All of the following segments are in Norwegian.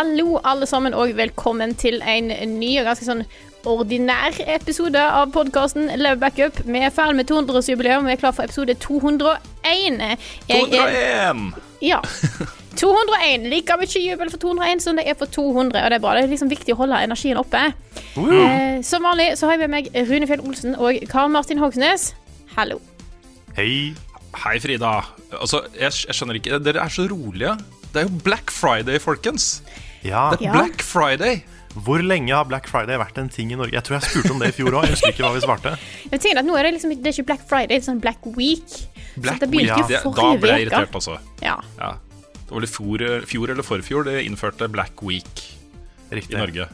Hallo, alle sammen, og velkommen til en ny og ganske sånn ordinær episode av podkasten Level Backup. Vi er ferdig med 200-årsjubileum, vi er klar for episode 201. Jeg er- 201! Ja. 201. Like mye jubel for 201 som det er for 200, og det er bra. Det er liksom viktig å holde energien oppe. Eh, som vanlig så har jeg med meg Rune Fjell Olsen og Karl Martin Hogsnes. Hallo. Hei. Hei, Frida. Altså, jeg, jeg skjønner ikke Dere er så rolige. Det er jo Black Friday, folkens. Ja, Det er Black Friday. Hvor lenge har Black Friday vært en ting i Norge? Jeg tror jeg spurte om det i fjor òg. Jeg husker ikke hva vi svarte. Jeg tenker at nå er det liksom Det er ikke Black Friday, det er sånn Black Week. Black så det begynte Week, jo Det, da ble jeg irritert, altså. Ja. Ja. Det var vel i fjor, fjor eller forfjor det innførte Black Week i Norge.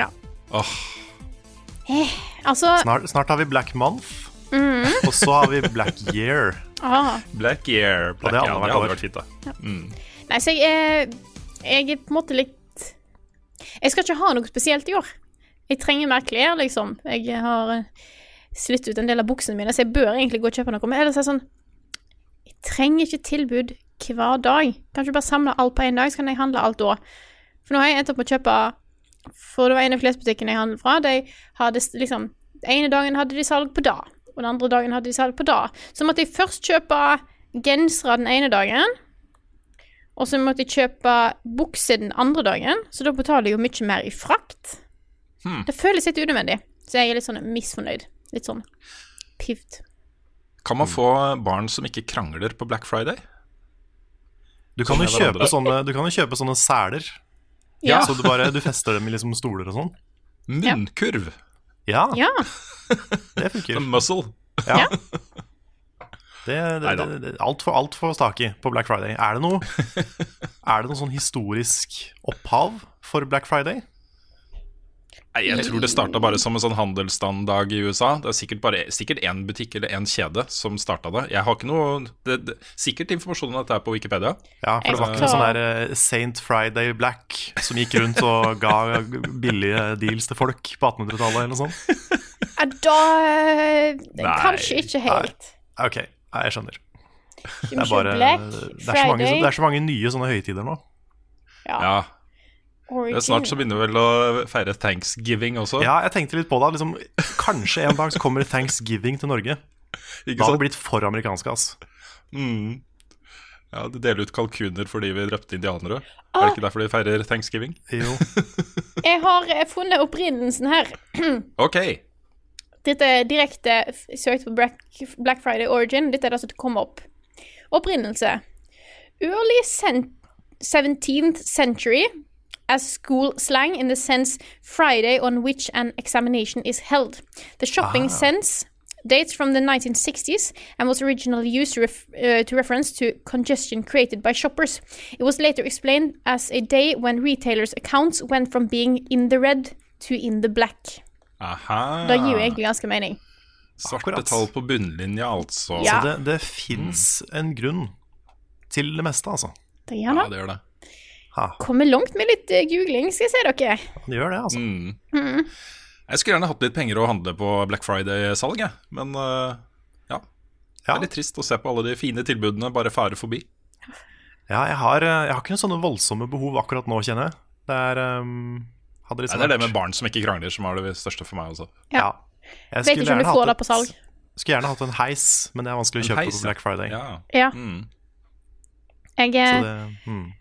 Ja. Åh, Altså Snart, snart har vi Black Month, og så har vi Black Year. ah. Black Year. Black, det hadde ja, vært det hadde over. vært fint, da. Nei, så jeg er Jeg er på en måte litt Jeg skal ikke ha noe spesielt i år. Jeg trenger mer klær, liksom. Jeg har eh, slitt ut en del av buksene mine, så jeg bør egentlig gå og kjøpe noe. Men ellers er det sånn Jeg trenger ikke tilbud hver dag. Kanskje bare samle alt på én dag, så kan jeg handle alt da. For nå har jeg endt opp med å kjøpe For det var en av klesbutikkene jeg handlet fra. De hadde liksom Den ene dagen hadde de salg på da, og den andre dagen hadde de salg på da. Så måtte jeg først kjøpe gensere den ene dagen. Og så måtte jeg kjøpe bukse den andre dagen, så da betaler jeg jo mye mer i frakt. Hmm. Det føles litt unødvendig, så jeg er litt sånn misfornøyd. Litt sånn pivt. Kan man få barn som ikke krangler på Black Friday? Du kan jo kjøpe sånne, du kan jo kjøpe sånne seler, Ja. så du bare du fester dem i liksom stoler og sånn. Munnkurv. Ja, Ja. det funker. Muscle. Ja. Det, det, det, det, alt, for, alt for staki på Black Friday. Er det noe Er det noe sånn historisk opphav for Black Friday? Nei, jeg tror det starta bare som en sånn handelsstanddag i USA. Det er sikkert bare sikkert én butikk eller én kjede som starta det. Jeg har ikke noe det, det, Sikkert informasjon om dette er på Wikipedia. Ja, for det var ikke noe sånn der eh, Saint Friday Black som gikk rundt og ga billige deals til folk på 1800-tallet eller noe sånt? Da eh, Kanskje ikke helt. Ok, nei, jeg skjønner. Det er bare det er, så mange, det er så mange nye sånne høytider nå. Ja. Ja, det Snart så begynner vi vel å feire thanksgiving også. Ja, jeg tenkte litt på det. Liksom, kanskje en dag så kommer thanksgiving til Norge. ikke Da hadde det blitt for amerikansk, ass. Mm. Ja, De deler ut kalkuner fordi vi drepte indianere. Ah. Er det ikke derfor de feirer thanksgiving? Jo. Jeg har funnet opprinnelsen her. Ok. Dette er direkte søkt på Black, Friday Origin. Dette er det som kommer opp. Opprinnelse. Early 17th century as school slang in the sense Friday on which an examination is held. The shopping sense dates from the 1960s and was originally used to, ref- uh, to reference to congestion created by shoppers. It was later explained as a day when retailers' accounts went from being in the red to in the black. Aha. Det gir jo egentlig ganske mening. Svarte Akkurat. tall på bunnlinja, altså. Ja. Så det, det fins en grunn til det meste, altså. Det gjør det. det gjør det. Kommer langt med litt eh, googling, skal jeg si dere. det gjør det, altså. Mm. Jeg skulle gjerne hatt litt penger å handle på Black Friday-salget. Men uh, ja. Det er litt trist å se på alle de fine tilbudene bare fare forbi. Ja, jeg har, eh, jeg har ikke noen sånne voldsomme behov akkurat nå, kjenner jeg. Det er um, hadde Nei, liksom det er det med barn som ikke krangler, som er det største for meg. også. Ja. Jeg Vet ikke om du får det på salg. et- Skulle gjerne hatt en heis, men det er vanskelig å kjøpe heis, på Black Friday. Ja. Ja. Mm. Jeg, eh, det, mm.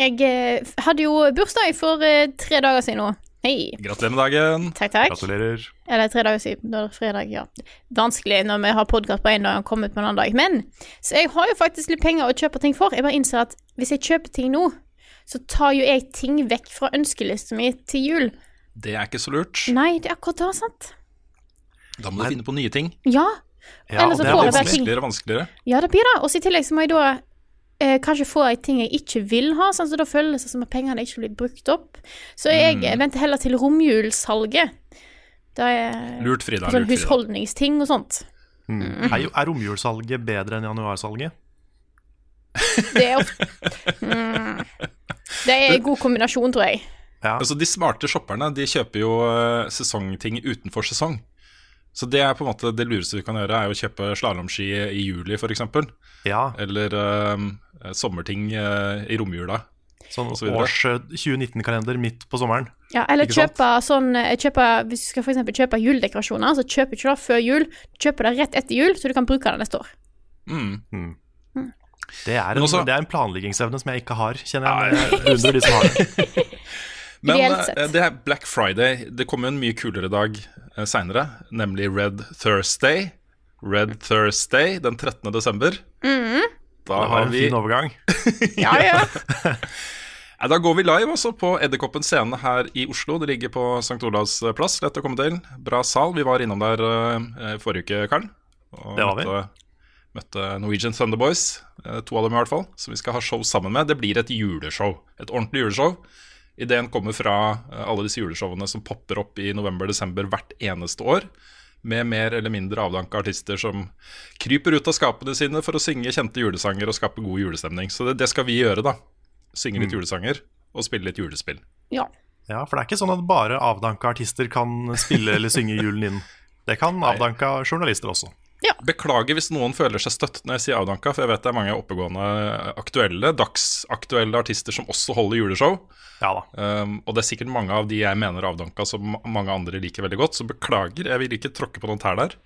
jeg eh, hadde jo bursdag for eh, tre dager siden nå. Hei. Gratulerer med dagen. Takk, takk. Gratulerer. Eller tre dager siden. Da er det fredag, ja. Vanskelig når vi har podkast på én dag og kommer ut på en annen dag. Men så jeg har jo faktisk litt penger å kjøpe ting for. Jeg bare innser at hvis jeg kjøper ting nå, så tar jo jeg ting vekk fra ønskelista mi til jul. Det er ikke så lurt. Nei, det er akkurat det, sant? Da må du finne på nye ting. Ja. Ja, Eller så det blir får jeg bare ting Vanskeligere og vanskeligere. Ja, det blir det. Og i tillegg så må jeg da eh, kanskje få ei ting jeg ikke vil ha, sånn, så da føles det som at pengene ikke blir brukt opp. Så jeg Mm. venter heller til romjulssalget. Da er Lurt, Frida. sånn Lurt, Frida. husholdningsting og sånt. Mm. Er, jo- er romjulssalget bedre enn januarsalget? Det er ofte mm. Det er en god kombinasjon, tror jeg. Ja. Altså, de smarte shopperne de kjøper jo eh, sesongting utenfor sesong. Så det er på en måte det lureste vi kan gjøre, er å kjøpe slalåmski i juli f.eks. ja. Eller um, sommerting uh, i romjula. Sånn så års eh, 2019-kalender midt på sommeren. Ja, eller kjøpe sånn kjøpe, Hvis du skal for kjøpe juledekorasjoner, så kjøper du ikke det før jul. Du kjøper det rett etter jul, så du kan bruke det neste år. Mm. Det er, en, også- det er en planleggingsevne som jeg ikke har, kjenner jeg. Jeg beundrer de som har det. Men eh, sett. det er Black Friday. Det kommer jo en mye kulere dag eh, seinere, nemlig Red Thursday. Red Thursday den 13. desember. Da Det vi har en vi fin overgang. Ja, ja. Da går vi live også på Edderkoppen scene her i Oslo. Det ligger på St. Olavs plass. Lett å komme til. Bra sal. Vi var innom der eh, forrige uke, Karl. Og Det var vi. Møtte, Norwegian Thunderboys. eh, to av dem i hvert fall. Som vi skal ha show sammen med. Det blir et juleshow. Et ordentlig juleshow. Ideen kommer fra eh, alle disse juleshowene som popper opp i november-desember hvert eneste år. Med mer eller mindre avdanka artister som kryper ut av skapene sine for å synge kjente julesanger og skape god julestemning. Så det, det skal vi gjøre, da. Synge litt julesanger og spille litt julespill. ja. Ja, For det er ikke sånn at bare avdanka artister kan spille eller synge julen inn. Det kan avdanka journalister også. Beklager hvis noen føler seg støtt når jeg sier avdanka, for jeg vet det er mange oppegående, aktuelle, dagsaktuelle artister som også holder juleshow. Ja da. Um, og det er sikkert mange av de jeg mener avdanka som mange andre liker veldig godt, så beklager. Jeg vil ikke tråkke på noen tær der,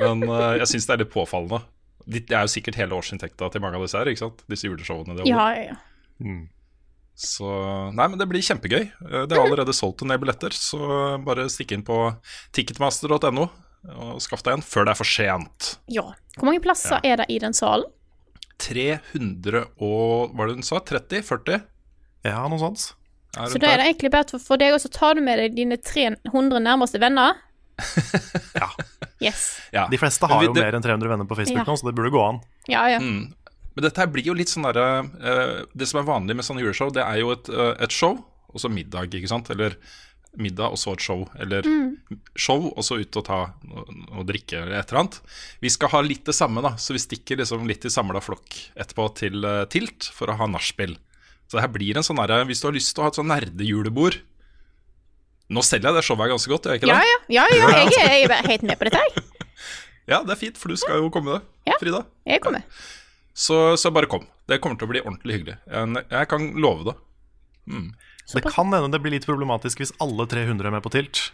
men uh, jeg syns det er litt påfallende. Det er jo sikkert hele årsinntekta til mange av disse her, ikke sant? Disse juleshowene ja, ja, ja. Så Nei, men det blir kjempegøy. Uh, Det er allerede solgt en del billetter, så bare stikk inn på ticketmaster.no og skaff deg en før det er for sent. ja. Hvor mange plasser er det i den salen? 300 og Hva var det hun sa? 30? 40? Ja, noe sånt. Ja, Så da er det egentlig bare for, for deg, og så tar du med deg dine 300 nærmeste venner. Ja. Yes. Ja. De fleste har vi- jo det- mer enn 300 venner på Facebook Ja. nå, så det burde gå an. Ja, ja. Mm. Men dette her blir jo litt sånn derre uh, Det som er vanlig med sånne juleshow, det er jo et, uh, et show, og så middag, ikke sant? Eller middag, og så et show. Eller show, og så ut og ta noe drikke eller et eller annet. Vi skal ha litt det samme, da, så vi stikker liksom litt i samla flokk etterpå til uh, Tilt for å ha nachspiel. Så det her blir en sånn herre Hvis du har lyst til å ha et sånn nerdejulebord Nå selger jeg det showet ganske godt, gjør jeg ikke det? ja, ja, ja jeg, er- jeg er helt med på dette. jeg. Ja, det er fint, for du skal jo komme, Ja. Frida. Jeg kommer. Så, så bare kom. Det kommer til å bli ordentlig hyggelig. Jeg, jeg kan love det. Det kan hende det blir litt problematisk hvis alle 300 er med på Tilt.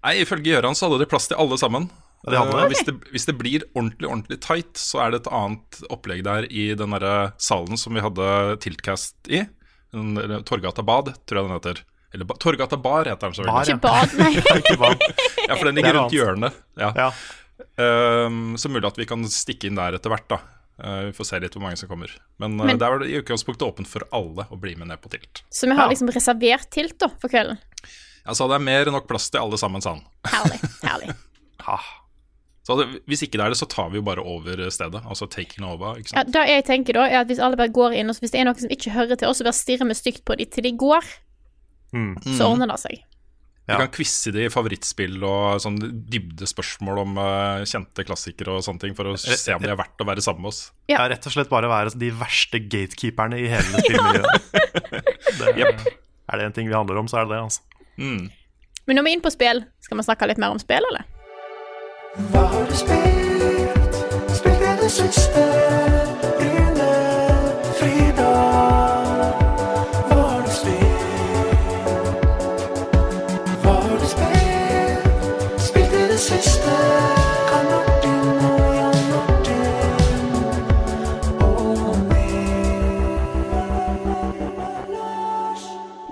Nei, Ifølge Gøran så hadde de plass til alle sammen. Det hadde det. Eh, hvis, det, hvis det blir ordentlig ordentlig tight, så er det et annet opplegg der i den derre salen som vi hadde Tiltcast i. Den, eller Torgata Bad, tror jeg den heter. Eller ba, Torgata Bar heter den. så Bar, veldig. Ikke bad, nei. Ja, for den ligger er rundt hjørnet. Ja. Ja. Um, så mulig at vi kan stikke inn der etter hvert, da. Eh, vi får se litt hvor mange som kommer. Men, uh, Men- det var det i utgangspunktet åpent for alle å bli med ned på Tilt. Så vi har Ja. liksom reservert tilt da, for kvelden. Ja, så det er mer enn nok plass til alle sammen, sa han. Herlig. herlig. Ah, Så det, hvis ikke det er det, så tar vi jo bare over stedet. Altså taking over, ikke Ja, sant. det jeg tenker da, er at hvis alle bare går inn, og hvis det er noen som ikke hører til oss, og bare stirrer vi stygt på dem til de går, mm. så ordner det seg. Vi Ja. kan quize de i favorittspill og sånn dybdespørsmål om uh, kjente klassikere og sånne ting, for å se om de er verdt å være sammen med oss. Ja. Ja, rett og slett bare være de verste gatekeeperne i hele spillmiljøet. Det, Er det en ting vi handler om, så er det det, altså. Mm. Men når vi er inne på spill, skal vi snakke litt mer om spill, eller? Hva har du spilt? Spilt det du Rune,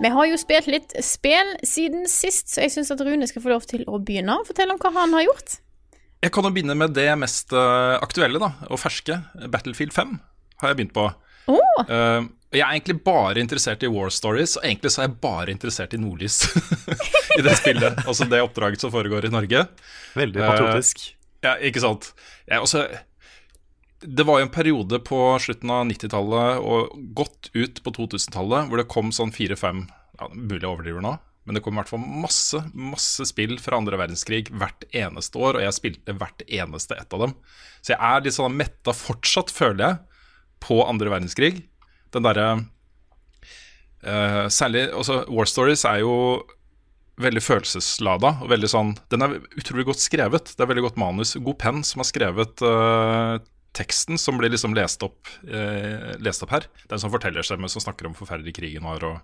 Vi har jo spilt litt spill siden sist, så jeg syns at Rune skal få lov til å begynne Fortell om hva han har gjort. Jeg kan jo begynne med det mest eh, aktuelle da, og ferske. Battlefield 5 har jeg begynt på. Oh. Uh, jeg er egentlig bare interessert i War Stories, og egentlig så er jeg bare interessert i Nordlys i det spillet. Altså det oppdraget som foregår i Norge. Veldig patriotisk. patriotisk. Ja, ikke sant. Jeg, også, det var jo en periode på slutten av 90-tallet og godt ut på 2000-tallet hvor det kom sånn fire-fem ja, Mulig jeg overdriver nå, men det kom i hvert fall masse masse spill fra andre verdenskrig hvert eneste år, og jeg spilte hvert eneste ett av dem. Så jeg er litt sånn metta fortsatt, føler jeg, på andre verdenskrig. Den derre uh, Særlig også War Stories er jo veldig følelseslada. og veldig sånn, Den er utrolig godt skrevet. Det er veldig godt manus. God penn som har skrevet eh, teksten som blir liksom lest opp, eh, lest opp her. Det er en sånn fortellerstemme som snakker om forferdelig krigen var og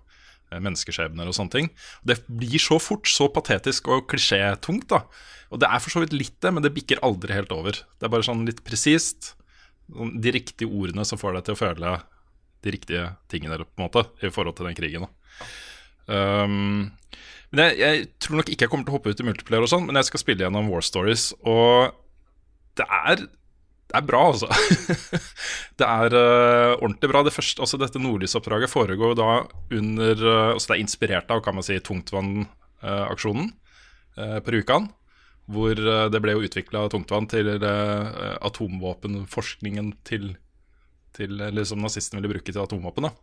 eh, menneskeskjebner og sånne ting. Det blir så fort så patetisk og klisjétungt. da. Og det er for så vidt litt det, men det bikker aldri helt over. Det er bare sånn litt presist. De riktige ordene som får deg til å føle de riktige tingene på en måte, i forhold til den krigen. da. Um, men jeg, jeg tror nok ikke jeg kommer til å hoppe ut i multiplayer, og sånn, men jeg skal spille gjennom War Stories. Og det er, det er bra, altså. det er uh, ordentlig bra. Det første, altså Dette nordlysoppdraget foregår da under uh, altså Det er inspirert av kan man si, tungtvannaksjonen uh, på Rjukan. Hvor det ble jo utvikla tungtvann til atomvåpenforskningen til, til Eller som nazistene ville bruke til atomvåpen. da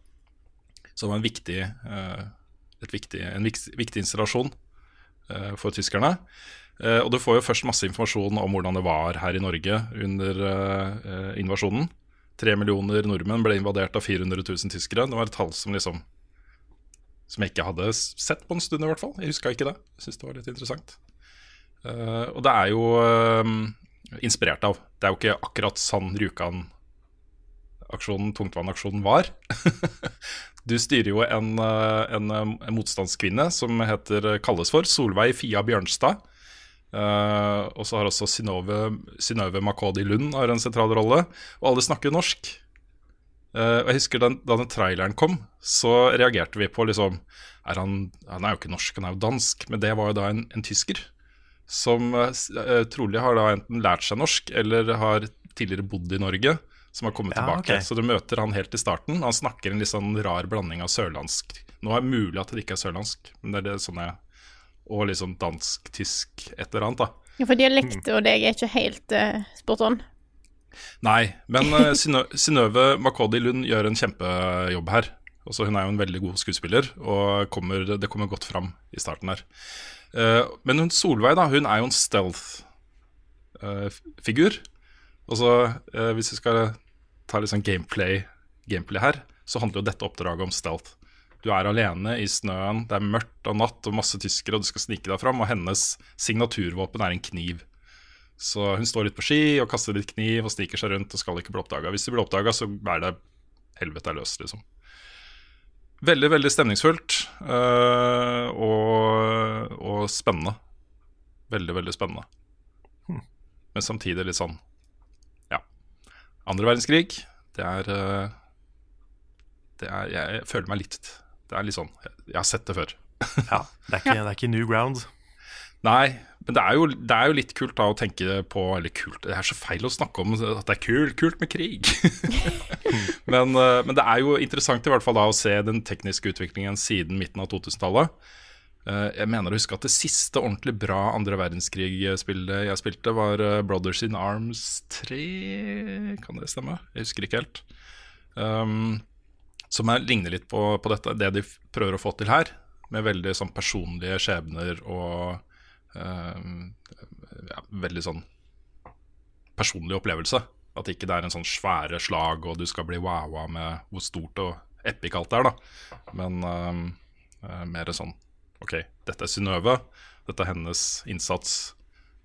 Så det var en viktig, viktig, en viktig, installasjon for tyskerne. Eh, og du får jo først masse informasjon om hvordan det var her i Norge under eh, invasjonen. Tre millioner nordmenn ble invadert av 400 000 tyskere. Det var et tall som liksom Som jeg ikke hadde sett på en stund, i hvert fall. Jeg huska ikke det. Jeg synes det var litt interessant. Eh, og det er jo inspirert av. Det er jo ikke akkurat sånn Rjukan-aksjonen, tungtvannaksjonen, var. du styrer jo en, en, en motstandskvinne som heter, kalles for Solveig Fia Bjørnstad. Eh, og så har også Synnøve Makodi Lund har en sentral rolle. Og alle snakker norsk. Uh, og jeg husker den, Da den traileren kom, så reagerte vi på liksom er han, han er jo ikke norsk, han er jo dansk. Men det var jo da en, en tysker som uh, trolig har da enten lært seg norsk eller har tidligere bodd i Norge, som har kommet Ja, tilbake. Okay. Så du møter han helt i starten. Han snakker en litt sånn rar blanding av sørlandsk. Nå er det mulig at det ikke er sørlandsk, men det er det sånn jeg Og litt sånn dansk-tysk, et eller annet, da. Ja, for dialekt og deg er ikke helt uh, spot on. Nei, men uh, Synnøve Makodi Lund gjør en kjempejobb her. Også, hun er jo en veldig god skuespiller, og kommer, det kommer godt fram i starten her. Uh, men hun Solveig, da, hun er jo en stealth-figur. og så, uh, hvis vi skal ta litt sånn gameplay, gameplay her, så handler jo dette oppdraget om stealth. Du er alene i snøen, det er mørkt og natt og masse tyskere, og du skal snike deg fram, og hennes signaturvåpen er en kniv. Så hun står litt på ski og kaster litt kniv og sniker seg rundt og skal ikke bli oppdaga. Hvis du blir oppdaga, så er det helvete er løst, liksom. Veldig, veldig stemningsfullt øh, og, og spennende. Veldig, veldig spennende. Men samtidig litt sånn Ja. Andre verdenskrig, det er, øh, det er jeg, jeg føler meg litt Det er litt sånn Jeg, har sett det før. Ja, det er ikke, det er ikke new ground. Nei, men det er, jo, det er jo litt kult da å tenke på Eller kult, det er så feil å snakke om at det er kult, kult med krig. men, eh, men det er jo interessant i hvert fall da å se den tekniske utviklingen siden midten av 2000-tallet. Eh, Jeg mener å huske at det siste ordentlig bra andre verdenskrig-spillet jeg spilte, var eh, Brothers in Arms 3. Kan det stemme? Jeg husker ikke helt. Um, som er, ligner litt på, på dette, det de prøver å få til her, med veldig sånn personlige skjebner og um, ja, veldig sånn personlig opplevelse. At ikke det er en sånn svære slag og du skal bli wowa med hvor stort og epic alt er, da. Men um, eh, mer sånn Ok, dette er Synnøve. Dette er hennes innsats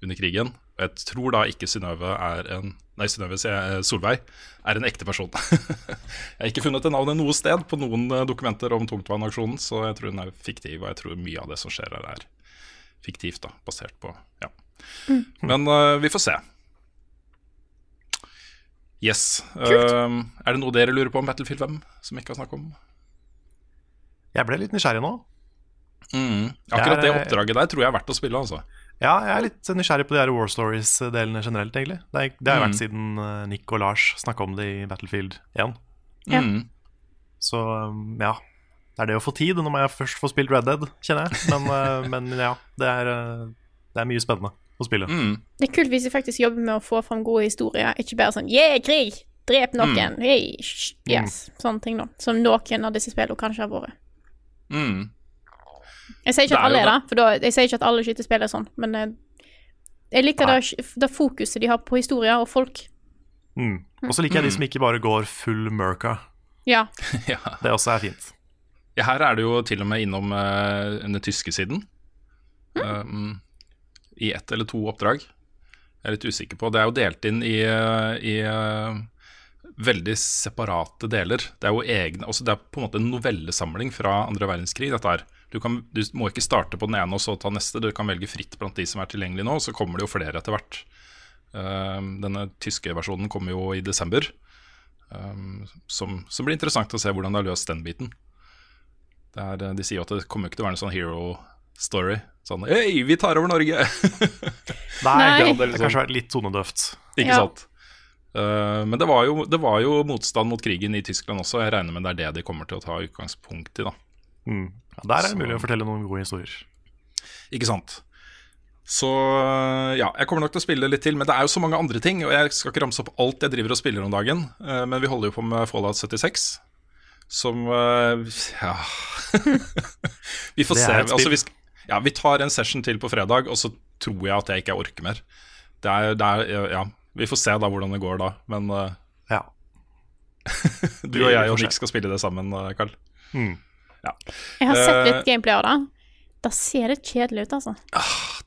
under krigen. Jeg tror da ikke Synnøve er en Nei, Synnøve, Solveig, er en ekte person. jeg har ikke funnet det navnet noe sted på noen eh, dokumenter om tungtvannaksjonen, så jeg tror hun er fiktiv, og jeg tror mye av det som skjer her, er fiktivt, da, basert på Ja. Men uh, vi får se. Yes. Uh, er det noe dere lurer på om Battlefield 5 som vi ikke har snakket om? Jeg ble litt nysgjerrig nå. Mm. Akkurat det er- oppdraget der tror jeg er verdt å spille, altså. Ja, jeg er litt nysgjerrig på de her War Stories-delene generelt, egentlig. Det, er, det har Mm. vært siden eh, Nick og Lars snakka om det i Battlefield 1. Ja. Mm. Så um, ja. Det er det å få tid. når man jeg først får spilt Red Dead, kjenner jeg. Men, eh, men ja, det er, eh, det er mye spennende å spille. Mm. Det er kult hvis vi faktisk jobber med å få fram gode historier, ikke bare sånn yeah, krig! Drep noen! Mm. Hey, sh- yes! Sånne ting, da. Som noen av disse spillene kanskje har vært. Mm. Jeg sier ikke at alle er det, for da, jeg sier ikke at alle skytespill er sånn, men eh, jeg liker det, det fokuset de har på historier og folk. Mm. Og så liker jeg de som ikke bare går full murka. Ja. ja. Det også er fint. Ja, Her er det jo til og med innom uh, den tyske siden. Um, I ett eller to oppdrag. Jeg er litt usikker på. Det er jo delt inn i, eh, i uh, veldig separate deler. Det er jo egne, altså det er på en måte en novellesamling fra andre verdenskrig. dette her. Du, kan, du må ikke starte på den ene og så ta neste. Du kan velge fritt blant de som er tilgjengelige nå, så kommer det jo flere etter hvert. Um, denne tyske versjonen kommer jo i desember. Um, som, som blir interessant å se hvordan de har løst den biten. Det er, eh, de sier at det kommer ikke til å være en sånn hero story. Sånn Hei, vi tar over Norge! Nei, Nei. det det hadde liksom- kanskje vært litt tonedøvt. ikke Ja. sant? Uh, men det var, jo, det var jo motstand mot krigen i Tyskland også. Jeg regner med det er det de kommer til å ta utgangspunkt i. da Mm. Ja, der er det mulig å fortelle noen gode historier. Ikke sant? Så ja, jeg kommer nok til å spille litt til. Men det er jo så mange andre ting, og jeg skal ikke ramse opp alt jeg driver og spiller om dagen. eh, men vi holder jo på med Fallout 76, som eh, Ja Vi får se. Altså, vi, ja, vi tar en session til på fredag, og så tror jeg at jeg ikke orker mer. Det er, det er Ja, vi får se da hvordan det går da. Men eh, Ja. du og jeg og. Nick skal spille det sammen, eh, Carl. Mm. Jeg har sett Eh, litt gameplay av det. Da ser det kjedelig ut, altså.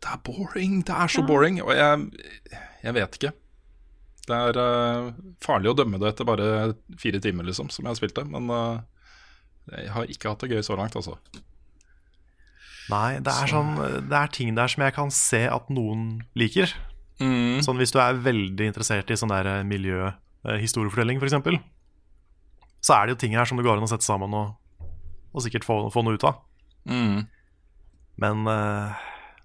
Det er boring. Det er så boring. Og jeg, jeg vet ikke. Det er uh, farlig å dømme det etter bare fire timer, liksom, som jeg har spilt det. Men uh, jeg har ikke hatt det gøy så langt, altså. Nei, det er, sånn, det er ting der som jeg kan se at noen liker. Mm. Sånn Hvis du er veldig interessert i sånn der miljø, eh, historiefortelling f.eks., så er det jo ting her som det går an å sette sammen og, og sikkert få, få noe ut av. Mm. Men uh,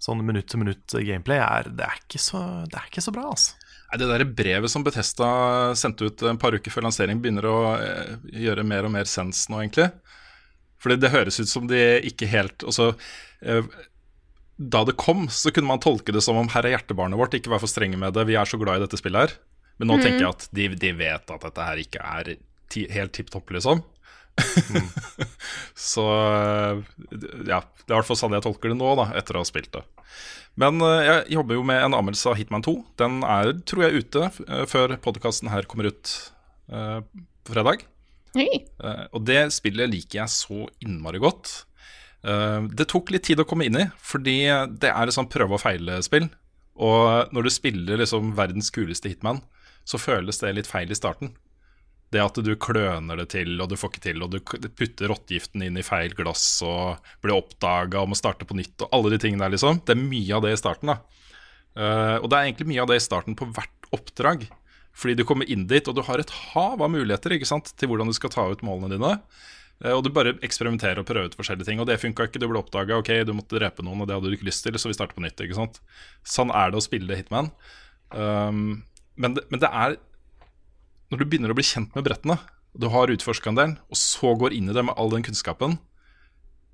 sånn minutt-til-minutt-gameplay er, det er, ikke så, det er ikke så bra, altså. Nei, Det der brevet som Betesta sendte ut en par uker før lansering, begynner å uh, gjøre mer og mer sens nå, egentlig. Fordi det høres ut som de ikke helt Altså, uh, da det kom, så kunne man tolke det som om her er hjertebarnet vårt, ikke vær for strenge med det, vi er så glad i dette spillet her. Men nå tenker jeg at de, de vet at dette her ikke er ti, helt tipp topp, liksom. så eh, ja, det er i hvert fall sånn jeg tolker det nå, da, etter å ha spilt det. Men eh, jeg jobber jo med en anmeldelse av Hitman 2. Den er, tror jeg, ute eh, før podkasten her kommer ut uh, på fredag. Hey. Uh, og det spillet liker jeg så innmari godt. Uh, det tok litt tid å komme inn i, fordi det er et sånn prøve og feile-spill. Og når du spiller liksom verdens kuleste hitman, så føles det litt feil i starten. Det at du kløner det til, og du får ikke til, og du putter rottegiften inn i feil glass og blir oppdaga og må starte på nytt, og alle de tingene der, liksom. Det er mye av det i starten, da. Uh, og det er egentlig mye av det i starten på hvert oppdrag. Fordi du kommer inn dit, og du har et hav av muligheter ikke sant, til hvordan du skal ta ut målene dine. Uh, Og du bare eksperimenterer og prøver ut forskjellige ting. Og det funka ikke, du ble oppdaga, ok, du måtte drepe noen, og det hadde du ikke lyst til, så vi starter på nytt. ikke sant? Sånn er det å spille Hitman. Um, men, det, men det er Når du begynner å bli kjent med brettene, du har utforska og så går inn i det med all den kunnskapen,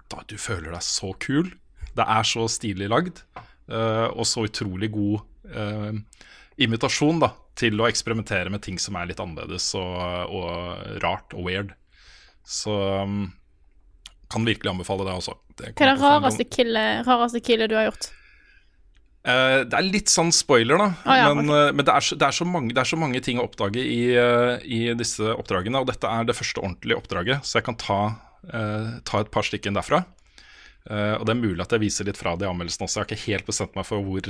da du føler deg så kul. Det er så stilig lagd, eh, og så utrolig god uh, invitasjon da, til å eksperimentere med ting som er litt annerledes og, og rart og weird. Så um, kan virkelig anbefale det også. Det Hva er det rareste killet, rareste killet du har gjort? Eh, det er litt sånn spoiler, da. Ah, ja, men eh, men det, er så, det, er så mange, det er så mange ting å oppdage i, uh, i disse oppdragene. Og dette er det første ordentlige oppdraget, så jeg kan ta, ta et par stykker derfra. Og det er mulig at jeg viser litt fra det i anmeldelsen også. Jeg har ikke helt bestemt meg for hvor,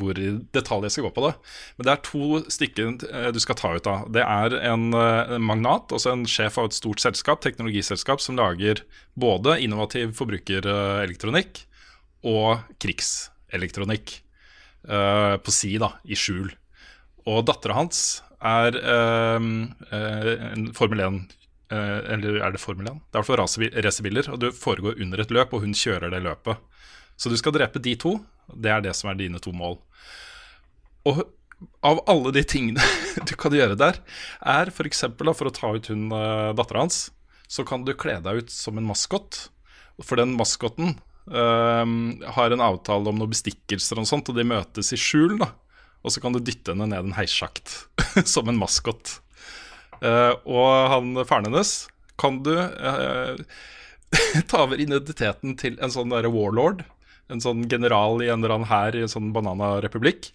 hvor i detalj jeg skal gå på det. Men det er to stykker du skal ta ut av. Det er en, en magnat, altså en sjef av et stort selskap, teknologiselskap, som lager både innovativ forbrukerelektronikk og krigselektronikk uh, på si, da, i skjul. Og dattera hans er uh, en Formel 1 Eller er det Formel 1? Det er i hvert fall racerbiler, og det foregår under et løp, og hun kjører det løpet. Så du skal drepe de to. Det er det som er dine to mål. Og av alle de tingene du kan gjøre der, er f.eks. for å ta ut hun dattera hans, så kan du kle deg ut som en maskot. For den maskoten har en avtale om noen bestikkelser og sånt, og de møtes i skjul, da. Og så kan du dytte henne ned en heissjakt som en maskot. Eh, og han faren hennes kan du eh, ta over identiteten til en sånn derre warlord. En sånn general i en eller annen hær i en sånn bananarepublikk.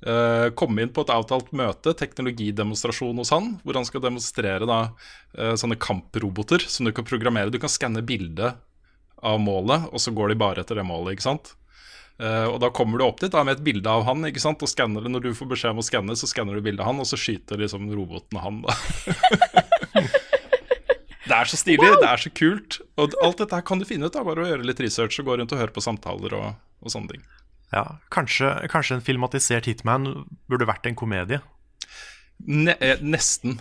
Uh, komme inn på et avtalt møte, teknologidemonstrasjon hos han, hvor han skal demonstrere da uh, sånne kamproboter som du kan programmere. Du kan skanne bildet av målet, og så går de bare etter det målet, ikke sant. Uh, og da kommer du opp dit da med et bilde av han, ikke sant, og skanner det. Når du får beskjed om å skanne, så skanner du bildet av han, og så skyter liksom roboten han, da. det er så stilig, det er så kult. Og alt dette her kan du finne ut av bare å gjøre litt research og gå rundt og høre på samtaler og, og sånne ting. Ja, kanskje, kanskje en filmatisert Hitman burde vært en komedie. Ne eh, nesten.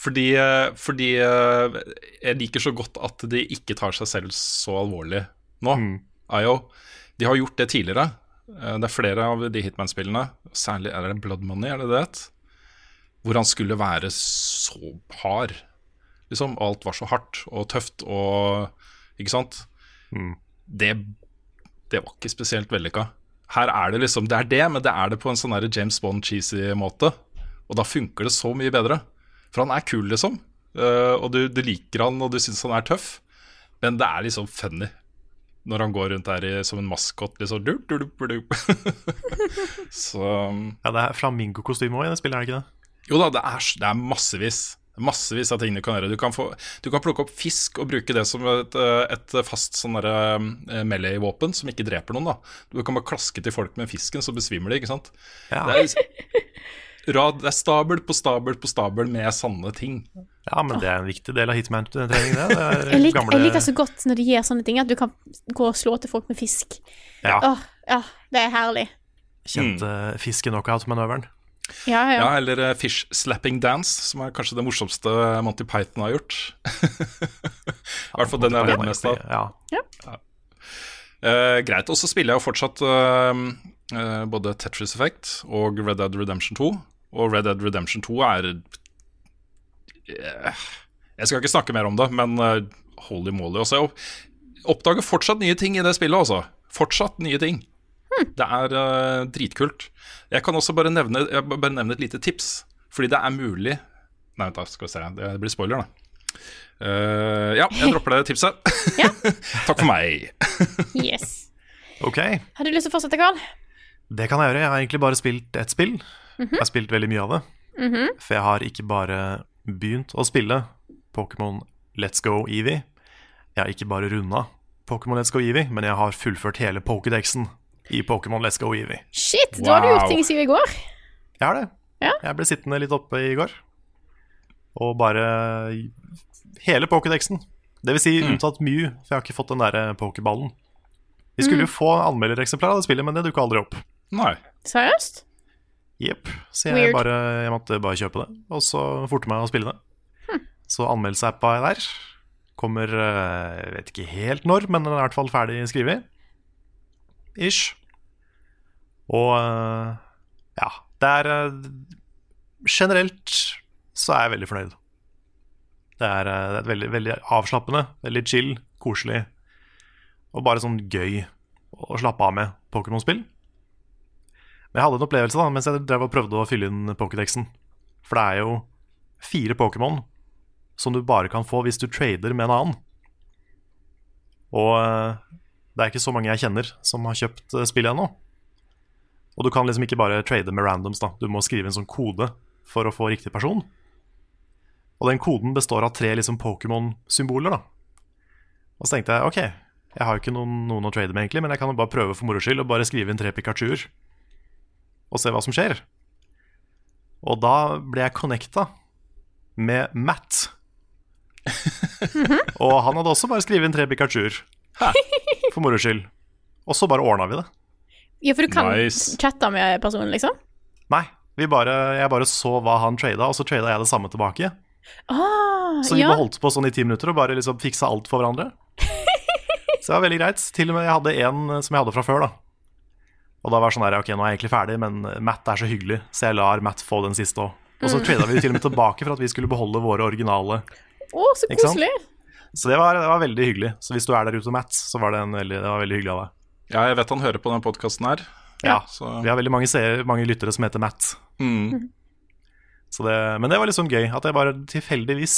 Fordi, eh, fordi eh, jeg liker så godt at de ikke tar seg selv så alvorlig nå. IO. De har gjort det tidligere. Eh, Det er flere av de Hitman-spillene, særlig er det Blood Money, er det det? het? Hvor han skulle være så hard. Liksom, og alt var så hardt og tøft og Ikke sant? Det, det var ikke spesielt vellykka. Her er det liksom Det er det, men det er det på en sånn James Bond-cheesy måte. Og da funker det så mye bedre. For han er kul, liksom. Uh, og du, du liker han, og du syns han er tøff. Men det er liksom funny når han går rundt der i, som en maskot. Liksom. Så Ja, Det er flamingokostyme òg i det spillet, er det ikke det? Jo da, det er, det er massevis. Massevis av ting du kan gjøre. Du kan, få, du kan plukke opp fisk og bruke det som et, eh, et fast sånn eh, melee-våpen som ikke dreper noen. da Du kan bare klaske til folk med fisken, så besvimer de. ikke sant? Ja. Det, er, rad, det er stabel på stabel på stabel med sanne ting. Ja, men det er en viktig del av Hitman-trening, det. det er Jeg, lik, gamle- jeg liker så godt når de gjør sånne ting, at du kan gå og slå til folk med fisk. Ja. Åh, ja, det er herlig. Kjente fiske-knockout-manøveren. Ja, ja. Ja, Eller eh, Fish Slapping Dance, som er kanskje det morsomste Monty Python har gjort. I hvert fall den jeg har mest av. Ja. Eh, greit. Og så spiller jeg jo fortsatt uh, uh, både Tetris Effect og Red Dead Redemption 2. Og Red Dead Redemption 2 er eh, Jeg skal ikke snakke mer om det, men eh, holy moly. Også, jeg oppdager fortsatt nye ting i det spillet, altså. Fortsatt nye ting. Det er uh, dritkult. Jeg kan også bare nevne, jeg bare nevne et lite tips, fordi det er mulig Nei, vent, da, skal vi se. Det blir spoiler, da. Uh, ja, jeg dropper det tipset. Takk for meg. Yes. Ok, Har du lyst til å fortsette, Karl? det kan jeg gjøre. Jeg har egentlig bare spilt ett spill. Jeg har spilt veldig mye av det. Mhm. For jeg har ikke bare begynt å spille Pokémon Let's Go Eevee. Jeg har ikke bare runda Pokémon Let's Go Eevee, men jeg har fullført hele Pokédexen i Pokémon Let's Go Eevee. Shit, da har du Wow. gjort ting siden i går. Jeg har det. Ja. Jeg ble sittende litt oppe i går. Og bare hele Pokédexen. Det vil si unntatt Mew, for jeg har ikke fått den der Pokéballen. Vi skulle jo få anmeldereksemplar av det spillet, men det dukka aldri opp. Nei. Seriøst? Jepp. Så jeg, Weird. bare, jeg måtte bare kjøpe det, og så forte meg å spille det. Så anmeldelseappa er der. Kommer eh, Jeg vet ikke helt når, men den er i hvert fall ferdig skrevet. Ish. Og eh, ja. Det er eh, Generelt så er jeg veldig fornøyd. Det er, det er veldig, veldig avslappende, veldig chill, koselig. Og bare sånn gøy å slappe av med Pokémon-spill. Men jeg hadde en opplevelse da mens jeg drev og prøvde å fylle inn Pokédexen. For det er jo fire Pokémon som du bare kan få hvis du trader med en annen. Og eh, det er ikke så mange jeg kjenner som har kjøpt eh, spillet ennå. Og du kan liksom ikke bare trade med randoms, da. Du må skrive en sånn kode for å få riktig person. Og den koden består av tre liksom Pokémon-symboler, da. Og så tenkte jeg ok, jeg har jo ikke noen, noen å trade med, egentlig, men jeg kan jo bare prøve for moro skyld og bare skrive inn tre Pikachuer og se hva som skjer. Og da ble jeg connecta med Matt. og han hadde også bare skrevet inn tre Pikachuer for moro skyld. Og så bare ordna vi det. Ja, for du kan Nice. chatte med personen, liksom? Nei, vi bare, jeg bare så hva han trada, og så trada jeg det samme tilbake. Ah, Så vi ja. holdt på sånn i ti minutter og bare liksom fiksa alt for hverandre. Så det var veldig greit. Til og med jeg hadde en som jeg hadde fra før, da. Og da var det sånn der, ok, nå er jeg egentlig ferdig, men Matt er så hyggelig, så jeg lar Matt få den siste òg. Og så trada vi til og med tilbake for at vi skulle beholde våre originale. Å, så koselig. Så det var, det var veldig hyggelig. Så hvis du er der ute, Matt, så var det, en veldig, det var veldig hyggelig av deg. Ja, jeg vet han hører på den podkasten her. Ja, Så Vi har veldig mange, seere, mange lyttere som heter Matt. mm. Så det, men det var litt sånn gøy at jeg bare tilfeldigvis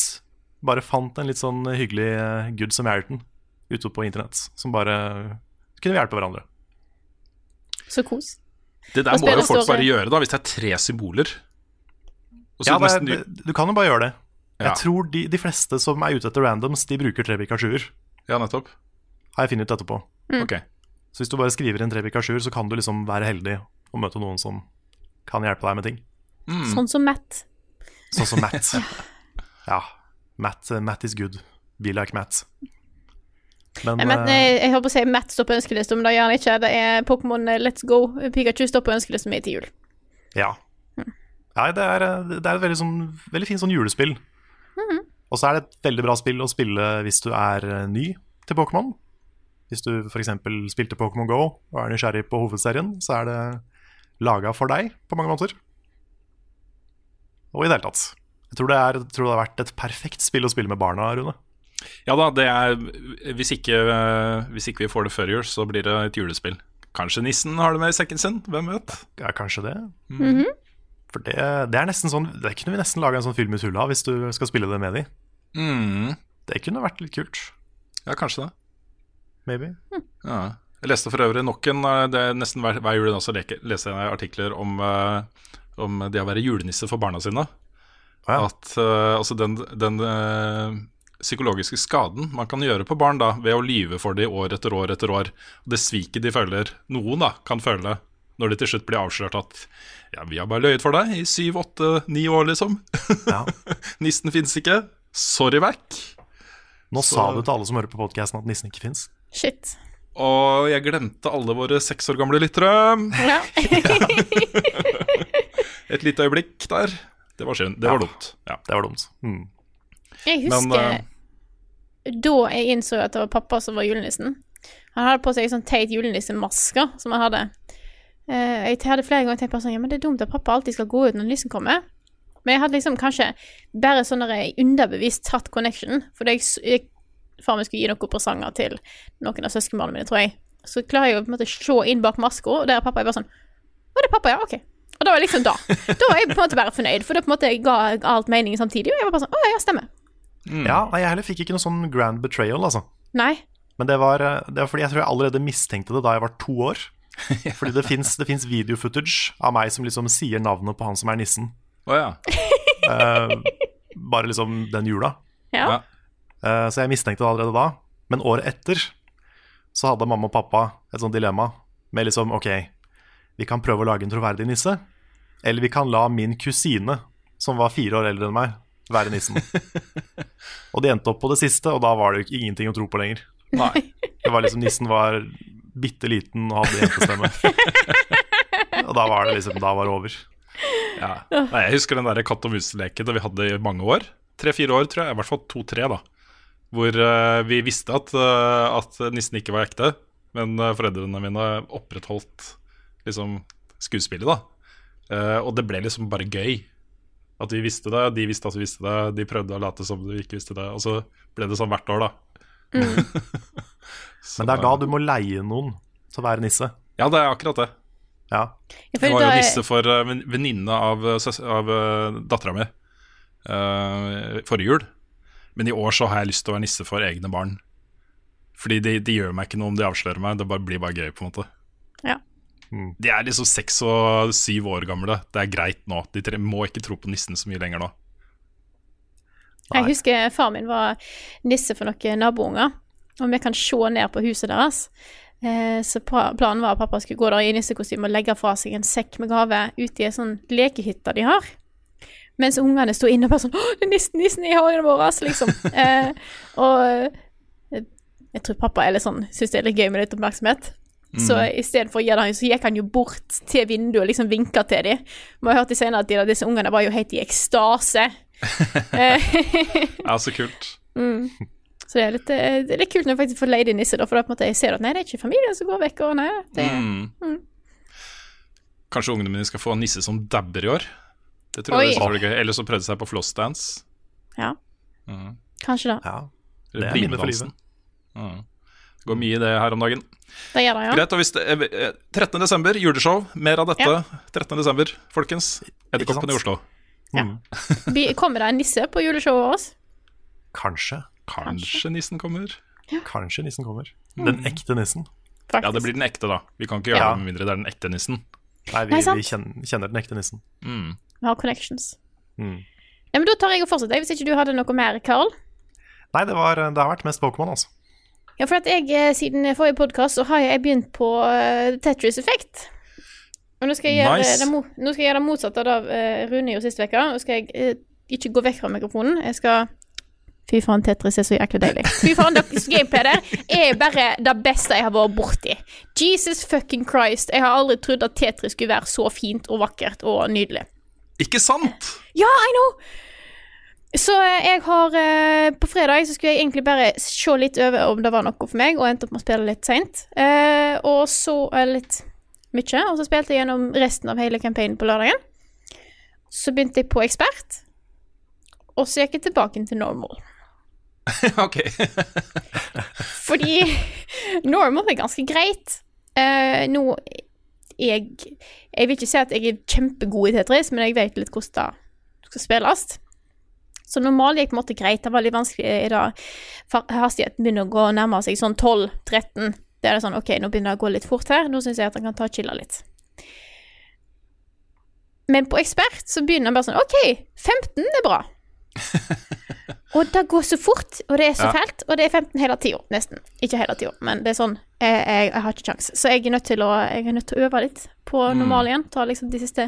bare fant en litt sånn hyggelig eh, Good Samaritan ute på internett, som bare kunne hjelpe hverandre. Så kos. Det der må jo folk bare gjøre, da, hvis det er tre symboler. Ja, det er, nesten du- det, du kan jo bare gjøre det. Ja. Jeg tror de, de fleste som er ute etter randoms, de bruker tre Pikachuer. Ja, nettopp. Har jeg funnet ut etterpå. Ok. Så hvis du bare skriver inn tre Pikachuer, så kan du liksom være heldig og møte noen som kan hjelpe deg med ting. Mm. Sånn som Matt. Sånn som Matt. ja. Matt, Matt is good. Be like Matt. Men Jeg, men, eh, jeg, jeg håper å si Matt står på ønskelista, men det gjør han ikke. Det er Pokémon eh, Let's Go. Pikachu står på ønskelista mi til jul. Ja. Nei, det er, det er et veldig, sånn, veldig fint sånn julespill. Og så er det et veldig bra spill å spille hvis du er eh, ny til Pokémon. Hvis du f.eks. spilte Pokémon Go og er nysgjerrig på hovedserien, så er det laga for deg på mange måter. Og i det hele tatt. Jeg tror det, er, tror det har vært et perfekt spill å spille med barna, Rune. Ja da, det er hvis ikke, hvis ikke vi får det før jul, så blir det et julespill. Kanskje nissen har det med i sekken sin, hvem vet? Ja, kanskje det. Mhm. For det, det er nesten sånn Det kunne vi nesten laga en sånn film i tulla av hvis du skal spille det med de. Mm. Det kunne vært litt kult. Ja, kanskje det. Maybe. Ja. Jeg leste for øvrig nok en eh, det er Nesten hver, hver jul også leser jeg artikler om, eh, om det å være julenisse for barna sine. Ja. At eh, altså den, den psykologiske skaden man kan gjøre på barn da ved å lyve for dem år etter år etter år. Det sviket de føler, noen da, kan føle når de til slutt blir avslørt at ja, vi har bare løyet for deg i syv, åtte, ni år, liksom. Ja. Nissen fins ikke. Sorry, vekk. Nå Så- sa du til alle som hører på podkasten at nissen ikke fins. Shit. Og jeg glemte alle våre seks år gamle lyttere. Ja. Et lite øyeblikk der. Det var synd. Det var Ja. dumt. Ja. Det var dumt. Mm. Jeg husker eh, da jeg innså at det var pappa som var julenissen. Han hadde på seg sånn teit julenissemaske som han hadde. Eh, jeg hadde flere ganger tenkt på sånn, ja, men det er dumt at pappa alltid skal gå ut når nissen kommer. Men jeg hadde liksom kanskje bare sånn der jeg underbevisst tatt connection. For jeg, jeg far min skulle gi noen presanger til noen av søskenbarna mine, tror jeg. Så klarer jeg å på en måte se inn bak maska, og der er pappa. Jeg bare sånn Å, det er pappa, ja, ok. Og da var jeg liksom da. Da var jeg på en måte bare fornøyd, for det på en måte ga alt mening samtidig. Og jeg var bare sånn Å ja, stemmer. Ja, nei, Jeg heller fikk ikke noe sånn grand betrayal, altså. Nei. Men det var, det var fordi jeg tror jeg allerede mistenkte det da jeg var to år. Fordi det fins videofootage av meg som liksom sier navnet på han som er nissen. Oh, ja. Eh, bare liksom den jula. Ja. Ja. Eh, så jeg mistenkte det allerede da. Men året etter så hadde mamma og pappa et sånt dilemma med liksom OK, vi kan prøve å lage en troverdig nisse, eller vi kan la min kusine, som var fire år eldre enn meg, være nissen. og de endte opp på det siste, og da var det jo ingenting å tro på lenger. Nei. Det var liksom Nissen var bitte liten og hadde jentestemme. og da var det liksom Da var det over. Ja. Nei, jeg husker den der katt og mus-leken vi hadde i mange år. Tre-fire år, tror jeg. I hvert fall to-tre, da. Hvor uh, vi visste at, uh, at nissen ikke var ekte, men uh, foreldrene mine opprettholdt liksom skuespillet, da. Eh, og det ble liksom bare gøy. At vi visste det, de visste at vi visste det, de prøvde å late som de ikke visste det. Og så ble det sånn hvert år, da. Så- Men det er da du må leie noen til å være nisse. Ja, det er akkurat det. Ja. Jeg var jo er- nisse for uh, venninne av, søs- av uh, dattera mi uh, forrige jul. Men i år så har jeg lyst til å være nisse for egne barn. Fordi de, de gjør meg ikke noe om de avslører meg, det bare blir bare gøy, på en måte. Ja. De er liksom seks og syv år gamle. Det er greit nå. De tre må ikke tro på nissen så mye lenger nå. Jeg husker far min var nisse for noen nabounger, og vi kan se ned på huset deres. Eh, Så planen var at pappa skulle gå der i nissekostyme og legge fra seg en sekk med gave ute i ei sånn lekehytte de har. Mens ungene sto inne og bare sånn 'Å, det er nissen, nissen i hagen vår', liksom. Eh, og eh, jeg tror pappa er litt sånn, syns det er litt gøy med litt oppmerksomhet. Så istedenfor å gi det, så gikk han jo bort til vinduet og liksom vinka til dem. Vi har hørt i senere at at disse ungene var jo helt i ekstase. Eh, Ja, så kult. så det er litt, eh, det er litt kult når jeg faktisk får leid inn nisse, da, for da på en måte jeg ser at nei, det er ikke familien som går vekk, og nei, det er Mm. Kanskje ungene mine skal få en nisse som dabber i år. Det tror jeg er gøy. Eller så prøvde seg på flossdance. Ja. Mhm. Kanskje da. Ja, Det er minne for livet. Mhm. Det går mye i det her om dagen. Det gjør det, ja. Greit, og hvis det, er 13. desember, juleshow. Mer av dette. Ja. 13. desember, folkens. Edderkoppen i Oslo. Vi- Kommer det en nisse på juleshowet vårt? kanskje. Kanskje nissen kommer. Kanskje nissen kommer. Den ekte nissen. Faktisk. Ja, det blir den ekte, da. Vi kan ikke gjøre Ja. det med mindre det er den ekte nissen. Nei, vi, Nei, sant. vi kjenner, kjenner den ekte nissen. Mm. Vi har connections. Mm. Ja, men Da tar jeg og fortsetter, hvis ikke du hadde noe mer, Karl. Nei, det, var, det har vært mest Pokémon, altså. Ja, for at jeg, eh, siden forrige podkast, så har jeg begynt på uh, Tetris Effect. Og nå skal jeg gjøre, Nice. det, mo- nå skal jeg gjøre det motsatte av det eh, Rune gjorde sist uke. Nå skal jeg uh, ikke gå vekk fra mikrofonen. Jeg skal Fy faen, Tetris er så jækla deilig. Fy faen, deres gameplay der er bare det beste jeg har vært borti. Jesus fucking Christ. Jeg har aldri trodd at Tetris skulle være så fint og vakkert og nydelig. Ikke sant? Ja, I know! Så eh, jeg har eh, På fredag så skulle jeg egentlig bare se litt over om det var noe for meg, og endte opp med å spille litt seint. Eh, og så litt mye. Og så spilte jeg gjennom resten av hele campaignen på lørdagen. Så begynte jeg på ekspert, og så gikk jeg tilbake til normal. ok. Fordi normal er ganske greit. Nå jeg, jeg vil ikke si at jeg er kjempegod i Tetris, men jeg vet litt hvordan det skal spilles. Så normalt gikk på greit. Det var litt vanskelig i dag. Hastigheten begynner å gå nærmere seg sånn 12-13. Det er det sånn, ok, nå begynner det å gå litt fort her. Nå syns jeg at han kan ta og chille litt. Men på ekspert så begynner han bare sånn, ok, 15 er bra. Og det går så fort, og det er så Ja. fælt, og det er 15 hele tida, nesten. Ikke hele tida, men det er sånn, jeg, jeg, jeg har ikke kjangs. Så jeg er nødt til å, jeg er nødt til å øve litt på normal igjen, ta liksom de siste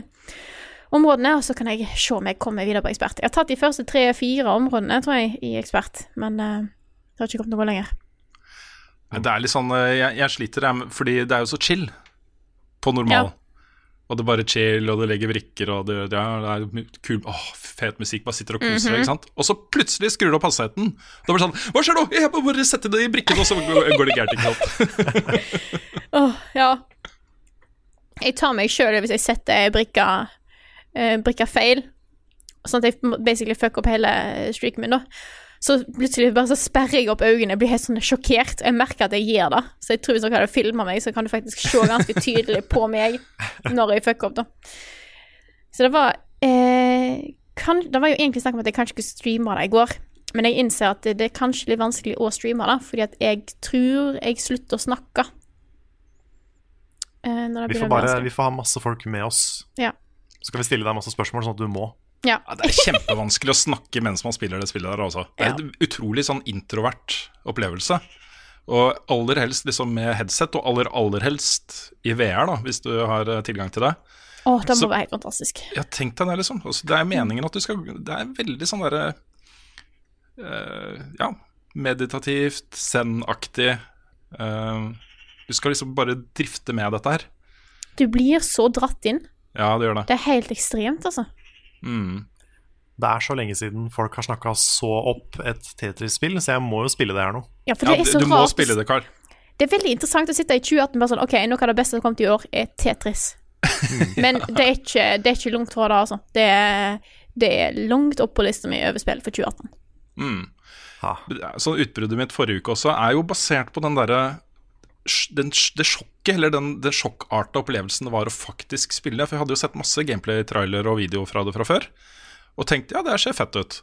områdene, og så kan jeg se om jeg kommer videre på ekspert. Jeg har tatt de første tre-fire områdene, tror jeg, i ekspert, men uh, det har ikke kommet noe lenger. Det er litt sånn eh, Jeg, jeg sliter, jeg, fordi det er jo så chill på normal. Ja. Og det er bare chill, og det legger brikker, og det, ja, det er kul Åh, fet musikk. Bare sitter og koser deg, ikke sant. Og så plutselig skrur du opp hastigheten. Da blir det sånn Hva skjer nå? Jeg må bare sette det i brikken, og så går går det gærent, ikke sant. Åh, ja. Jeg tar meg sjøl hvis jeg setter brikka, eh, brikka feil, sånn at jeg basically fucker opp hele streaken min, da. Så plutselig bare så sperrer jeg opp øynene, jeg blir helt sånn sjokkert. Jeg merker at jeg gjør det. Så jeg tror hvis dere hadde filma meg, så kan du faktisk se ganske tydelig på meg når jeg fucker opp, da. Så det var eh, kan, Det var jo egentlig snakk om at jeg kanskje skulle streame det i går. Men jeg innser at det, det er kanskje litt vanskelig å streame det, fordi at jeg tror jeg slutter å snakke. Eh, Vi får, bare, vi får ha masse folk med oss. Ja. Så skal vi stille deg masse spørsmål, sånn at du må. Ja. Ja, det er kjempevanskelig å snakke mens man spiller det spillet der, altså. Det er Ja. en utrolig sånn introvert opplevelse. Og aller helst liksom med headset, og aller, aller helst i VR, da, hvis du har eh, tilgang til det. Å, det må Så- være helt fantastisk. Ja, tenk deg det, liksom. Altså, det er meningen at du skal Det er veldig sånn derre uh, Ja, meditativt, zen-aktig. Uh, du skal liksom bare drifte med dette her. Du blir så dratt inn. Ja, det gjør det. Det er helt ekstremt, altså. Mm. Det er så lenge siden folk har snakka så opp et Tetris-spill, så jeg må jo spille det her nå. Ja, for Ja, det er du, rart. du må rart. spille det, Carl. Det er veldig interessant å sitte i 2018 bare sånn OK, noe av det beste som har kommet i år, er Tetris. Men det er ikke, det er ikke langt fra det, altså. Det er, det er langt opp på lista mi over spill for 2018. Mm. Så utbruddet mitt forrige uke også er jo basert på den derre den, det sjokket, eller den, den sjokkarta opplevelsen det var å faktisk spille. For jeg hadde jo sett masse gameplay-trailer og video fra det fra før, og tenkte ja, det her ser fett ut.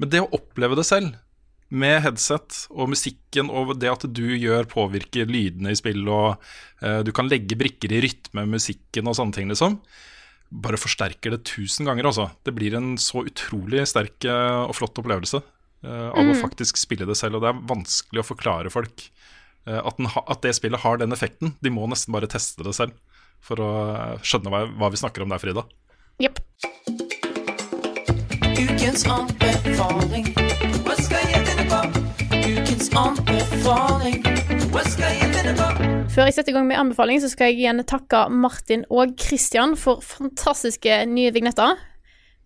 Men det å oppleve det selv, med headset og musikken og det at du gjør påvirker lydene i spill, og eh, du kan legge brikker i rytme med musikken og sånne ting, liksom, bare forsterker det tusen ganger, altså. Det blir en så utrolig sterk eh, og flott opplevelse eh, av å faktisk spille det selv, og det er vanskelig å forklare folk at, den ha, at det spillet har den effekten. De må nesten bare teste det selv for å eh, skjønne hva, hva vi snakker om der, Frida. Yep. Ukens anbefaling. Hva skal jeg finne på? Ukens anbefaling. Hva skal jeg finne på? Før jeg setter i gang med anbefaling, så skal jeg igjen takke Martin og Christian for fantastiske nye vignetter.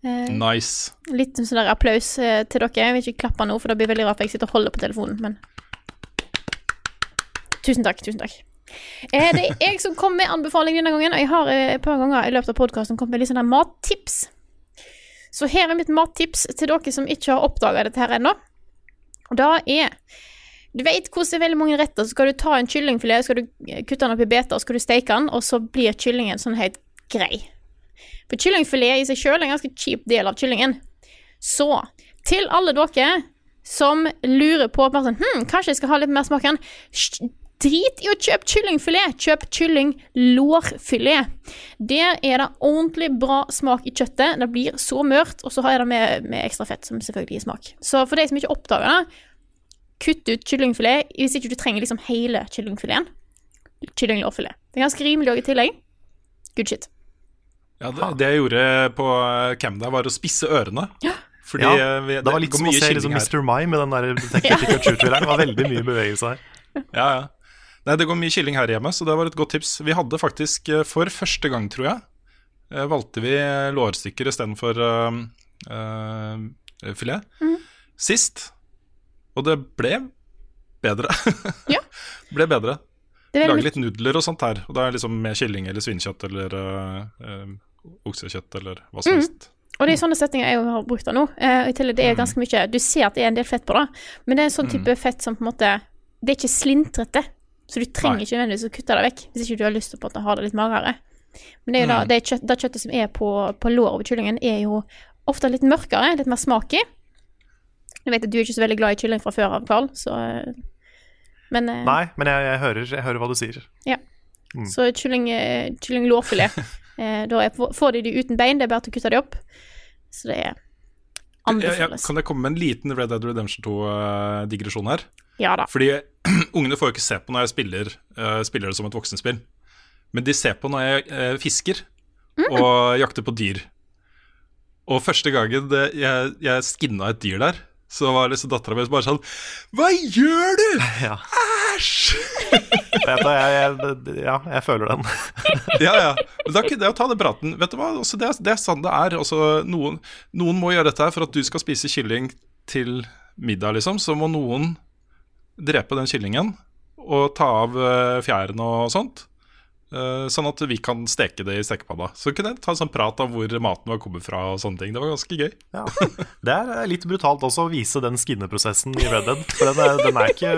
Eh, Nice. Litt sånn der applaus eh, til dere. Jeg vil ikke klappe nå, for det blir veldig rart, for jeg sitter og holder på telefonen, men Tusen takk, tusen takk. Eh, det er jeg som kom med anbefaling denne gangen, og jeg har eh, et par ganger i løpet av podkasten kommet med litt sånne mattips. Så her er mitt mattips til dere som ikke har oppdaga dette her ennå. Og da er Du vet hvordan det er veldig mange retter. Så skal du ta en kyllingfilet, skal du eh, kutte den opp i beter, skal du steke den, og så blir kyllingen sånn helt grei. For kyllingfilet i seg sjøl er en ganske kjip del av kyllingen. Så til alle dere som lurer på sånn, hm, kanskje jeg skal ha litt mer smak igjen. Drit i å kjøpe kyllingfilet. Kjøp kyllinglårfilet. Der er det ordentlig bra smak i kjøttet. Det blir så mørt, og så har jeg det med, med ekstra fett, som selvfølgelig gir smak. Så for de som ikke oppdager det, kutt ut kyllingfilet hvis ikke du trenger liksom hele kyllingfileten. Kyllinglårfilet. Det er ganske rimelig òg i tillegg. Good shit. Ja, det, det jeg gjorde på Camda, var å spisse ørene. Ja. Fordi Ja, eh, vi, Det var litt som å se liksom. Mr. Mai med den der Detective Pikachu-traileren. Det var veldig mye bevegelse her. Ja, ja. Nei, det går mye kylling her hjemme, så det var et godt tips. Vi hadde faktisk eh, for første gang, tror jeg, eh, valgte vi eh, lårstykker istedenfor uh, uh, filet sist. Og det ble bedre. Ja. ble bedre. Lage litt nudler og sånt her. Og det er liksom med kylling eller svinekjøtt eller uh, oksekjøtt eller hva som Mm. helst. Og det er sånne setninger jeg har brukt det nå. Uh, det er ganske mye Du ser at det er en del fett på det, men det er en sånn type fett som på en måte Det er ikke slintrete, så du trenger Nei. ikke nødvendigvis å kutte det vekk hvis ikke du har lyst til på å ha det litt magere. Men det da, det, kjøtt, det kjøttet som er på, på låret over kyllingen, er jo ofte litt mørkere, litt mer smak i. Jeg vet at du er ikke så veldig glad i kylling fra før av, Carl, så eh, Men eh, Nei, men jeg, jeg, hører, jeg hører hva du sier. Så kylling, eh, eh, Da er, får de de uten bein, det er bare til å kutte de opp. Så det er anbefales. jeg, kan jeg komme med en liten Red Dead Redemption 2-digresjon her? Ja da. Fordi ungene får jo ikke se på når jeg spiller, uh, spiller det som et voksenspill. Men de ser på når jeg uh, fisker og jakter på dyr. Og første gangen det, jeg, jeg skinna et dyr der, så var liksom dattera mi bare sånn Hva gjør du?! Ja. Æsj! Vet du, jeg, jeg, ja, jeg føler den. ja, ja. Men da kunne jeg jo ta den praten. Vet du hva, altså, det, det er sånn det er. Altså, noen, noen må gjøre dette her for at du skal spise kylling til middag, liksom. Så må noen drepe den kyllingen og ta av uh, fjærene og sånt. Eh, sånn at vi kan steke det i stekepanna. Så kunne jeg ta en sånn prat om hvor maten var kommet fra og sånne ting. Det var ganske gøy. Ja. Det er eh, litt brutalt også å vise den skinneprosessen i Red Dead. For den er, den er, ikke,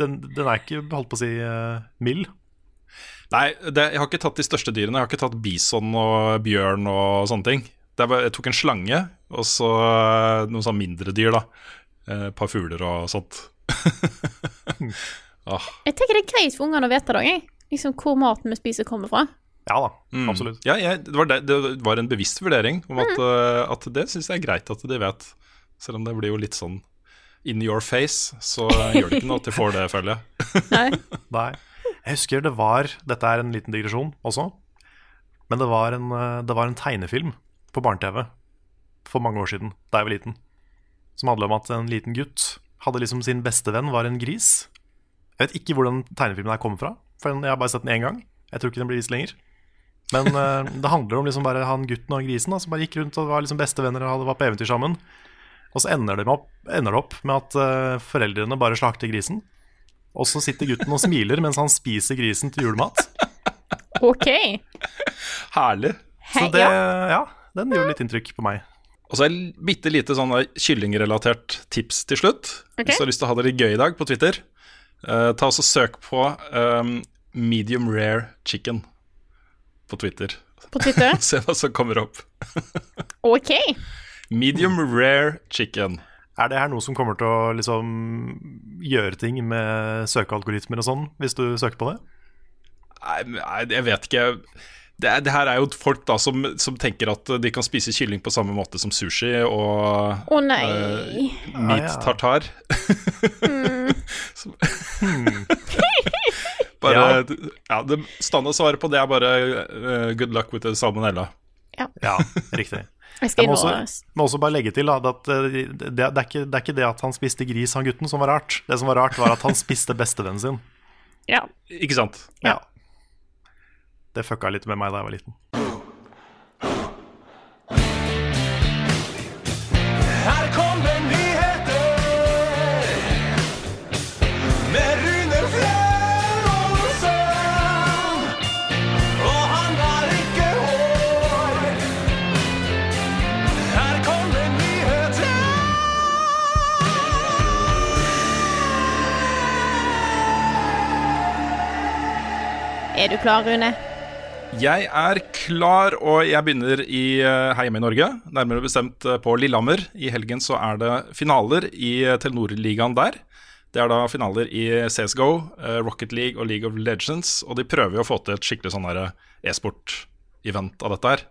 den, den er ikke, holdt på å si, eh, mild. Nei, det, jeg har ikke tatt de største dyrene. Jeg har ikke tatt bison og bjørn og sånne ting. Det bare, jeg tok en slange, og så eh, noen sånn mindre dyr, da. Eh, Et par fugler og sånt. ah, Jeg tenker det er greit for ungene å vite det òg. Liksom hvor maten vi spiser, kommer fra. Ja da, mm. absolutt. Ja, jeg, det, var det, det var en bevisst vurdering om at, eh, at det syns jeg er greit at de vet. Selv om det blir jo litt sånn in your face, så gjør det ikke noe at de får det, føler jeg. Nei. Nei. Jeg husker det var Dette er en liten digresjon også. Men det var en, eh, det var en tegnefilm på barne-TV for mange år siden, da jeg var liten, som handler om at en liten gutt hadde liksom sin beste venn var en gris. Jeg vet ikke hvor den tegnefilmen her kommer fra, for jeg har bare sett den én gang. Jeg tror ikke den blir vist lenger. Men uh, det handler om liksom bare han gutten og grisen da, som bare gikk rundt og var liksom bestevenner og hadde- var på eventyr sammen. Og så ender det, med opp, ender det opp med at uh, foreldrene bare slakter grisen. Og så sitter gutten og smiler mens han spiser grisen til julemat. OK. Herlig. Så det, ja. ja, den gjorde litt inntrykk på meg. Og så er det bitte lite sånn kyllingrelatert tips til slutt. Okay. Hvis du har lyst til å ha det litt gøy i dag på Twitter, uh, ta også søk på um, medium rare chicken på Twitter. På Twitter. Se hva som kommer opp. OK. Medium rare chicken. Er det her noe som kommer til å liksom gjøre ting med søkealgoritmer og sånn, hvis du søker på det? Nei, jeg vet ikke. Det, er, det her er jo folk da som, som tenker at de kan spise kylling på samme måte som sushi og oh, nei. Uh, meat Ah, ja. tartar. Så- bare, ja. det Standardsvaret på det er bare uh, good luck with the salmonella. Ja, riktig. Jeg skal Jeg må også, må også bare legge til da, at eh, det, det, er ikke, det er ikke det at han spiste gris, han gutten, som var rart. Det som var rart, var at han spiste bestevennen sin. Ja. Ikke sant? Ja. Det fucka litt med meg da jeg var liten. Er du klar, Rune? Jeg er klar, og jeg begynner i, eh, her hjemme i Norge. Nærmere bestemt eh, på Lillehammer. I helgen så er det finaler i eh, Telenor-ligaen der. Det er da finaler i CSGO, Rocket League og League of Legends. Og de prøver å få til et skikkelig sånn e-sport-event av dette her.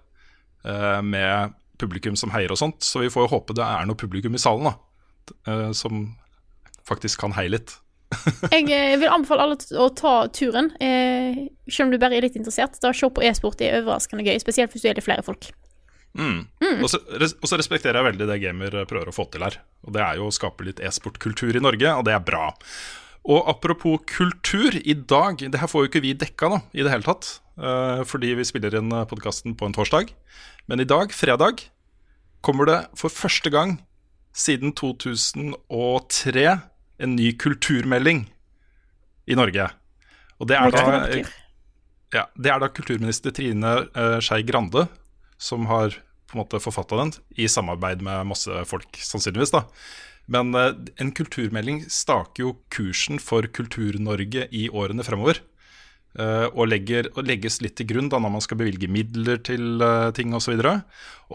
Med publikum som heier og sånt. Så vi får håpe det er noe publikum i salen, da. Som faktisk kan heie litt. Jeg eh, vil anbefale alle å ta turen, eh, selv om du bare er litt interessert. Da Se på e-sport er overraskende gøy, spesielt hvis du er litt flere folk. Mm. Og, så, og så respekterer jeg veldig det gamer eh, prøver å få til her. Og det er jo å skape litt e-sportkultur i Norge, og det er bra. Og apropos kultur, i dag Det her får jo ikke vi dekka nå, i det hele tatt. eh, fordi vi spiller inn podkasten på en torsdag. Men i dag, fredag, kommer det for første gang siden 2003 en ny kulturmelding i Norge. Og det er da ja, Det er da kulturminister Trine uh, Skei Grande som har på en måte forfatta den, i samarbeid med masse folk, sannsynligvis. da. Men eh, en kulturmelding staker jo kursen for Kultur-Norge i årene fremover. Eh, og, legger, og legges litt til grunn da når man skal bevilge midler til uh, ting osv. Og,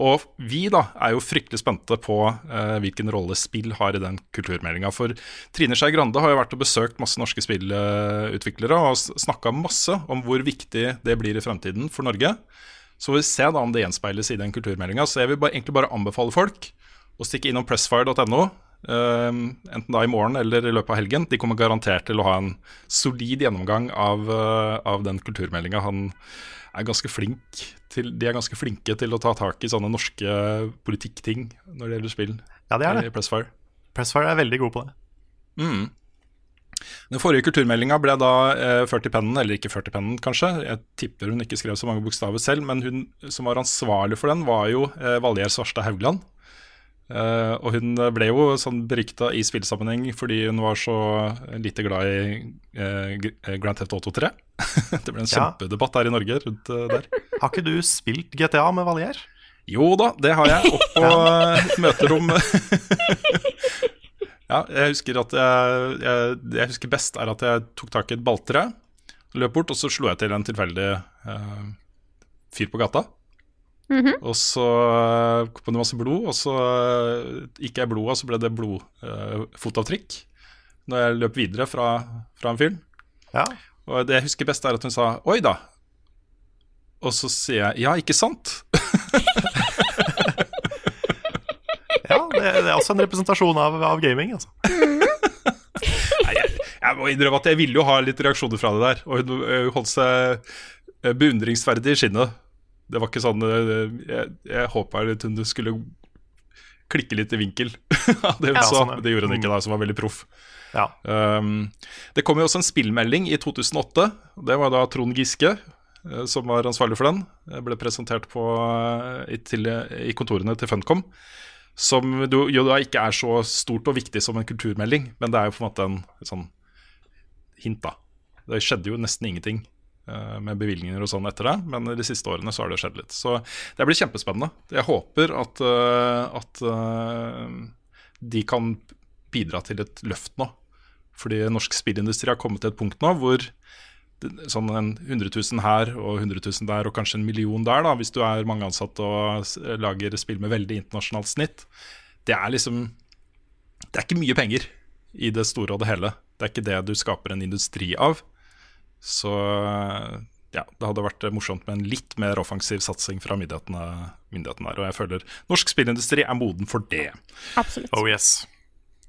og vi da er jo fryktelig spente på uh, hvilken rolle spill har i den kulturmeldinga. For Trine Skei Grande har jo vært og besøkt masse norske spillutviklere og snakka masse om hvor viktig det blir i fremtiden for Norge. Så vi ser da om det gjenspeiles i den kulturmeldinga. Så jeg vil bare, egentlig bare anbefale folk å stikke innom pressfire.no. eh, enten da i morgen eller i løpet av helgen. De kommer garantert til å ha en solid gjennomgang av, eh, av den kulturmeldinga. Han er ganske flink til, de er ganske flinke til å ta tak i sånne norske politikkting når det gjelder spill. Ja, det er det. Pressfire. Pressfire er veldig god på det. Mm. Den forrige kulturmeldinga ble da eh, ført i pennen, eller ikke ført i pennen, kanskje. Jeg tipper hun ikke skrev så mange bokstaver selv, men hun som var ansvarlig for den, var jo eh, Valgjerd Svarstad Haugland. Eh, og hun ble jo sånn berykta i spillsammenheng fordi hun var så lite glad i uh, Grand Theft Auto 3. det ble en Ja. kjempedebatt her i Norge rundt uh, der. Har ikke du spilt GTA med Valier? Jo da, det har jeg. Opp på møterommet møterom. ja, jeg husker at jeg, jeg, jeg husker best, er at jeg tok tak i et balltre, løp bort, og så slo jeg til en tilfeldig fyr på gata. Og så eh, kom det masse blod, og så eh, gikk jeg i blodet, og så ble det blodfotavtrykk når jeg løp videre fra, fra en fyr. Ja. Og det jeg husker best, er at hun sa 'oi da'. Og så sier jeg 'ja, ikke sant'? ja det, det er også en representasjon av, av gaming. Altså. Nei, jeg, jeg må innrømme at jeg ville jo ha litt reaksjoner fra det der. Og hun holdt seg beundringsverdig i skinnet. Det var ikke sånn øh, Jeg, jeg håpa litt hun skulle klikke litt i vinkel av det hun Ja, sa. sånn, ja. Det gjorde hun ikke, da, som var veldig proff. Ja. Um, det kom jo også en spillmelding i 2008. Det var da Trond Giske eh, som var ansvarlig for den. Det ble presentert på, eh, i, til, i kontorene til Funcom. Som jo, jo da ikke er så stort og viktig som en kulturmelding, men det er jo på en måte en sånn hint, da. Det skjedde jo nesten ingenting eh, med bevilgninger og sånn etter det, men de siste årene så har det skjedd litt. Så det blir kjempespennende. Jeg håper at, eh, at eh, de kan bidra til et løft nå. Fordi norsk spillindustri har kommet til et punkt nå hvor sånn en 100 000 her og 100 000 der og kanskje en million der, da, hvis du er mange ansatte og lager spill med veldig internasjonalt snitt, det er liksom Det er ikke mye penger i det store og det hele. Det er ikke det du skaper en industri av. Så ja, det hadde vært morsomt med en litt mer offensiv satsing fra myndighetene, myndighetene her. Og jeg føler norsk spillindustri er moden for det. Absolutt. Oh yes.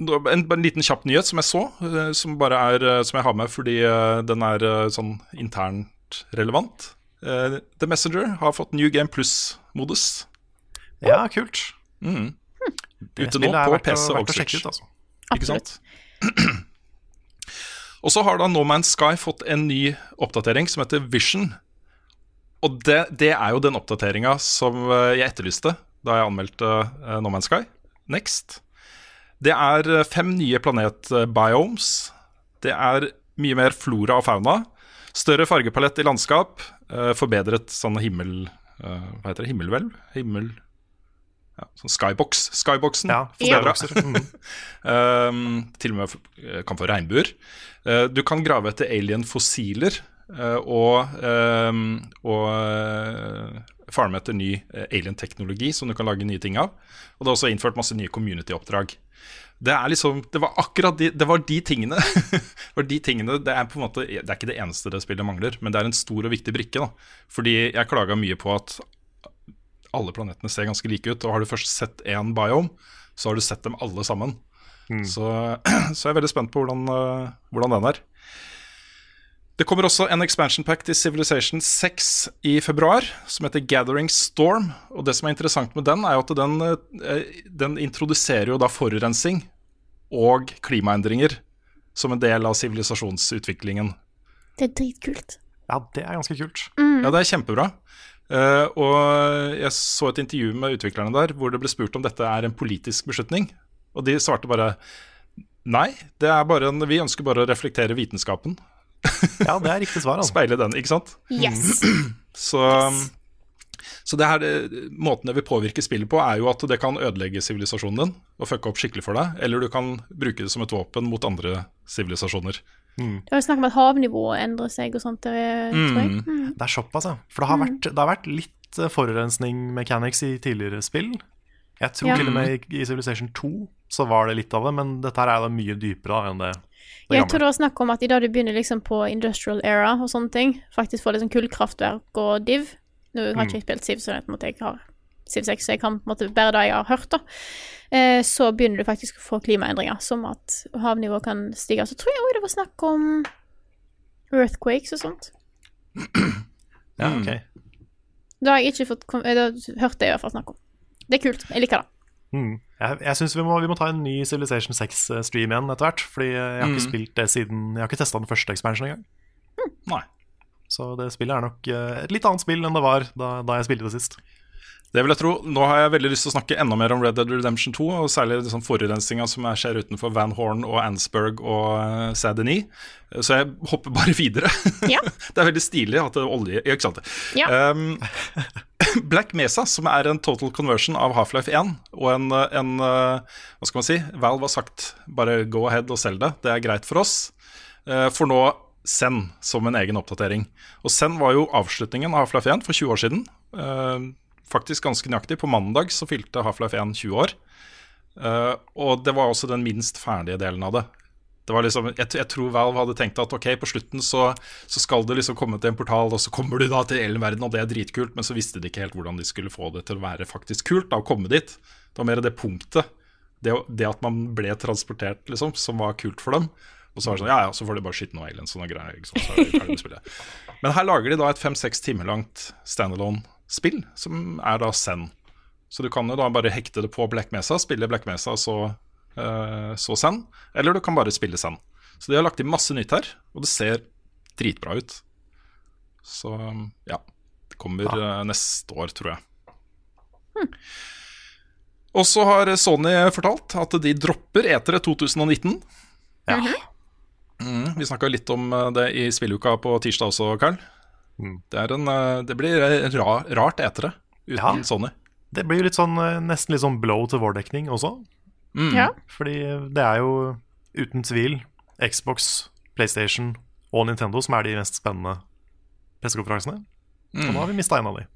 En, en liten kjapp nyhet som jeg så, eh, som, bare er, eh, som jeg har med fordi eh, den er sånn internt relevant. The Messenger har fått New Game Plus-modus. Ja, kult. Mm. Det Ute nå på PC og Switch. ut, altså. Ikke sant? Og så har da No Man's Sky fått en ny oppdatering som heter Vision. Og det, det er jo den oppdateringa som eh, jeg etterlyste da jeg anmeldte eh, No Man's Sky. Next. Det er eh, fem nye planetbiomes. Det er mye mer flora og fauna. Større fargepalett i landskap. Forbedret sånn himmel... Hva heter det? Himmelhvelv? Himmel... Ja, sånn skybox. Skyboxen. Ja, forbedra. Mhm. Um, til og med kan få regnbuer. Uh, du kan grave etter alien-fossiler uh, og, um, og uh, farme etter ny eh, alien-teknologi som du kan lage nye ting av. Og det er også innført masse nye community-oppdrag. Det liksom, det var akkurat de, det var de tingene. var de tingene, det er på en måte, det er ikke det eneste det spillet mangler, men det er en stor og viktig brikke. da. Fordi jeg klaga mye på at alle planetene ser ganske like ut. Og har du først sett én biome, så har du sett dem alle sammen. Så, så jeg er veldig spent på hvordan, eh, hvordan den er. Det kommer også en expansion pack til Civilization 6 i februar, som heter Gathering Storm. Og det som er interessant med den, er jo at den, eh, den introduserer jo da forurensing og klimaendringer som en del av sivilisasjonsutviklingen. Det er dritkult. Ja, det er ganske kult. Ja, det er kjempebra. Eh, og jeg så et intervju med utviklerne der hvor det ble spurt om dette er en politisk beslutning. Og de svarte bare nei, det er bare en, vi ønsker bare å reflektere vitenskapen. Ja, det er riktig svar. Altså. Speile den, ikke sant? Yes. Så, så det her, måten det vil påvirke spillet på, er jo at det kan ødelegge sivilisasjonen din og fucke opp skikkelig for deg, eller du kan bruke det som et våpen mot andre sivilisasjoner. Det var jo snakk om at havnivået endrer seg og sånt. Det, tror jeg. Mm. Det er såpass, ja. For det har vært, det har vært litt eh, forurensning mechanics i tidligere spill. Jeg tror Ja. til og med i- i Civilization 2 så var det litt av det, men dette her er da mye dypere da enn det, det Jeg tror det var snakk om at i dag du begynner liksom på industrial era og sånne ting, faktisk får liksom kullkraftverk og div Nå har jeg ikke jeg spilt Siv, så det måtte jeg har Siv 6, så jeg kan på en måte bare det jeg har hørt, da. Eh, så begynner du faktisk å få klimaendringer, som at havnivået kan stige. Så tror jeg òg det var snakk om earthquakes og sånt. Ja, ok. Det har jeg ikke fått eh, Det hørte jeg i hvert fall snakk om. Det er kult. Jeg liker det. Mm. Jeg, jeg syns vi, må- vi må ta en ny Civilization 6-stream igjen etter hvert. Fordi jeg har ikke spilt det siden Jeg har ikke testa den første expansion engang. Nei. Så det spillet er nok eh, et litt annet spill enn det var da, da jeg spilte det sist. Det vil jeg tro. Nå har jeg veldig lyst til å snakke enda mer om Red Dead Redemption 2, og særlig liksom forurensinga som er- skjer utenfor Van Horn og Ansberg og uh, Saint-Denis. Så jeg hopper bare videre. Ja. det er veldig stilig at det er olje Ikke sant? Ja. Um, Black Mesa, som er en total conversion av Half-Life 1, og en, en uh, Hva skal man si? Valve har sagt bare go ahead og selg det. Det er greit for oss. For nå Zen som en egen oppdatering. Og Zen var jo avslutningen av Half-Life 1 for 20 år siden. Faktisk ganske nøyaktig. På mandag så fylte Half-Life 1 20 år. Uh, og det var også den minst ferdige delen av det. Det liksom, jeg, jeg tror Valve hadde tenkt at ok, på slutten så, så skal det liksom komme til en portal, og så kommer du da til alien-verden, og det er dritkult, men så visste de ikke helt hvordan de skulle få det til å være faktisk kult, da, å komme dit. Det var mer det punktet, det, det at man ble transportert, liksom, som var kult for dem. Og så var det sånn, ja ja, så får de bare skyte noe aliens og noen greier, Liksom. Men her lager de da et fem-seks timer langt standalone-spill, som er da Zen. Så du kan jo da bare hekte det på Black Mesa, spille Black Mesa, så, eh, så Zen. Eller du kan bare spille Zen. Så de har lagt inn masse nytt her, og det ser dritbra ut. Så ja. Det kommer ja. neste år, tror jeg. Og så har Sony fortalt at de dropper E3 2019. Ja. Mm, vi snakka litt om eh, det i spilluka på tirsdag også, Carl. Mm. Det, er en, eh, det blir ra, rart etere uten Ja. Sony. Det blir jo litt sånn, eh, nesten litt sånn blow til vår dekning også. Mm. Ja. Fordi det er jo uten tvil Xbox, PlayStation og Nintendo som er de mest spennende pressekonferansene. Og nå har vi mista en av de.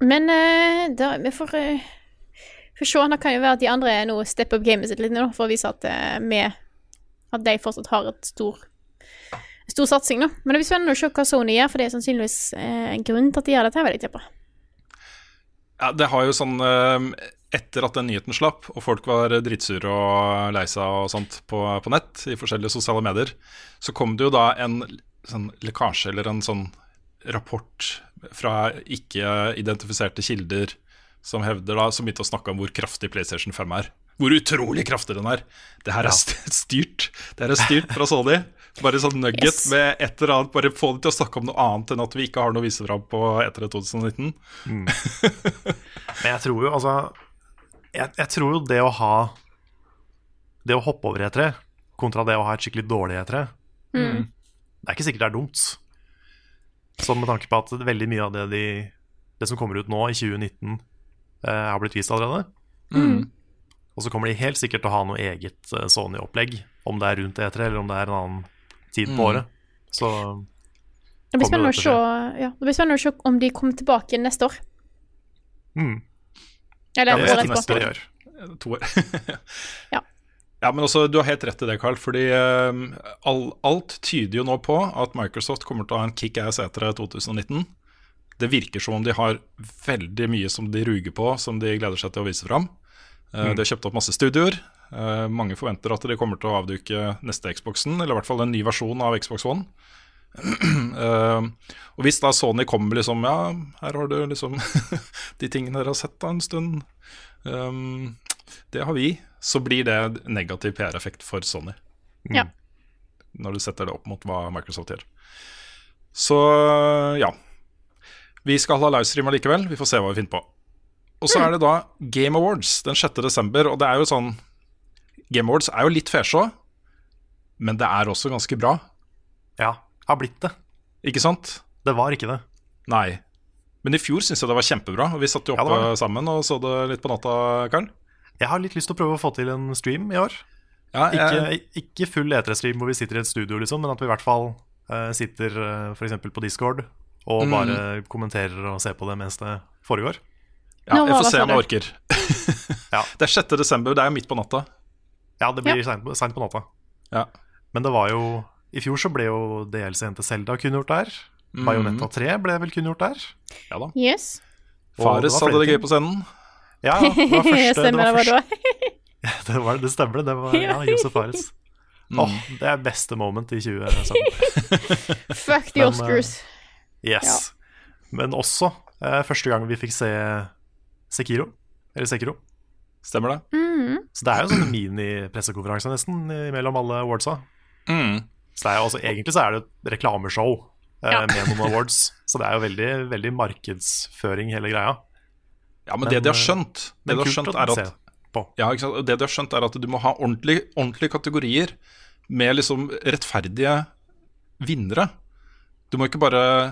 Men uh, da, vi får, uh, For se. Det kan jo være at de andre nå stepper up gamet sitt litt nå, for å vise at uh, vi At de fortsatt har et stor Stor satsing, da. Men det blir spennende å se hva Sony gjør, for det er sannsynligvis eh, en grunn til at de gjør dette, vil jeg tippe. Ja, det har jo sånn eh, Etter at den nyheten slapp, og folk var dritsure og lei seg og sånt på, på nett, i forskjellige sosiale medier, så kom det jo da en sånn lekkasje eller en sånn rapport fra ikke-identifiserte kilder som hevder da, som begynte å snakke om hvor kraftig PlayStation 5 er. Hvor utrolig kraftig den er. Det her er styrt. Det her er styrt fra Sony. Bare sånn nugget Yes. med et eller annet. Bare få det til å snakke om noe annet enn at vi ikke har noe å vise fram på etter 2019. Men jeg tror jo altså jeg, jeg tror jo det å ha Det å hoppe over etter det, kontra det å ha et skikkelig dårlig E3 Det er ikke sikkert det er dumt. Sånn med tanke på at veldig mye av det, de, det som kommer ut nå i 2019, eh, har blitt vist allerede. Og så kommer de helt sikkert til å ha noe eget eh, Sony-opplegg, om det er rundt E3 eller om det er en annen tid på året. Så Det blir spennende å se, ja, det blir spennende å se om de kommer tilbake neste år. Mm. Eller Det året er etterpå. gjør. To år. Ja. Ja, men også, Du har helt rett i det, Carl. fordi um, all, alt tyder jo nå på at Microsoft kommer til å ha en kick-ass etter 2019. Det virker som om de har veldig mye som de ruger på, som de gleder seg til å vise fram. Mm. De har kjøpt opp masse studioer. Eh, mange forventer at de kommer til å avduke neste Xboxen, eller i hvert fall en ny versjon av Xbox One. Uh, og hvis da Sony kommer liksom Ja, her har du liksom de tingene dere har sett da en stund. Um, det har vi. Så blir det negativ PR-effekt for Sony. Ja. Når du setter det opp mot hva Microsoft gjør. Så ja. Vi skal ha livestream allikevel. Vi får se hva vi finner på. Og så er det da Game Awards den 6. desember, og det er jo sånn Game Awards er jo litt fesjå, men det er også ganske bra, Ja, har blitt det. ikke sant? Det var ikke det. Nei. Men i fjor syns jeg det var kjempebra, og vi satt jo Ja, det oppe det. sammen og så det litt på natta, Karl. Jeg har litt lyst til å prøve å få til en stream i år. Ja, Ikke, jeg, ikke full E3-stream hvor vi sitter i et studio, liksom, men at vi i hvert fall uh, sitter uh, f.eks. på Discord og Mm. bare kommenterer og ser på det mens det foregår. ja, jeg får se om jeg orker. Ja. Det er 6. desember, det er midt på natta. Ja, det blir seint på, natta. Ja. Men det var jo I fjor så ble jo DLC-en til Selda kunngjort der. Mm. Bayonetta 3 ble vel kunngjort der. Ja da. Yes. Fares hadde det gøy på scenen. Ja, ja, det var første, det Stemmer det var første, det, var, det stemmer, det. Var ja, Josef Fares. Mm. Oh, det er beste moment i 2017. Fuck the Men, Oscars. Yes. Men også eh, første gang vi fikk se Sekiro. Eller Sekiro. Stemmer det? Mm. Så det er jo en sånn mini-pressekonferanse nesten mellom alle awardsa. Mm. Så det er jo også, egentlig så er det et reklameshow eh, Ja. med noen awards. Så det er jo veldig, veldig markedsføring, hele greia. Ja, men, Men, det de har eh, skjønt, det de har skjønt er at. Ja, ikke sant? Det de har skjønt er at du må ha ordentlige, ordentlige kategorier med liksom rettferdige vinnere. Du må ikke bare eh,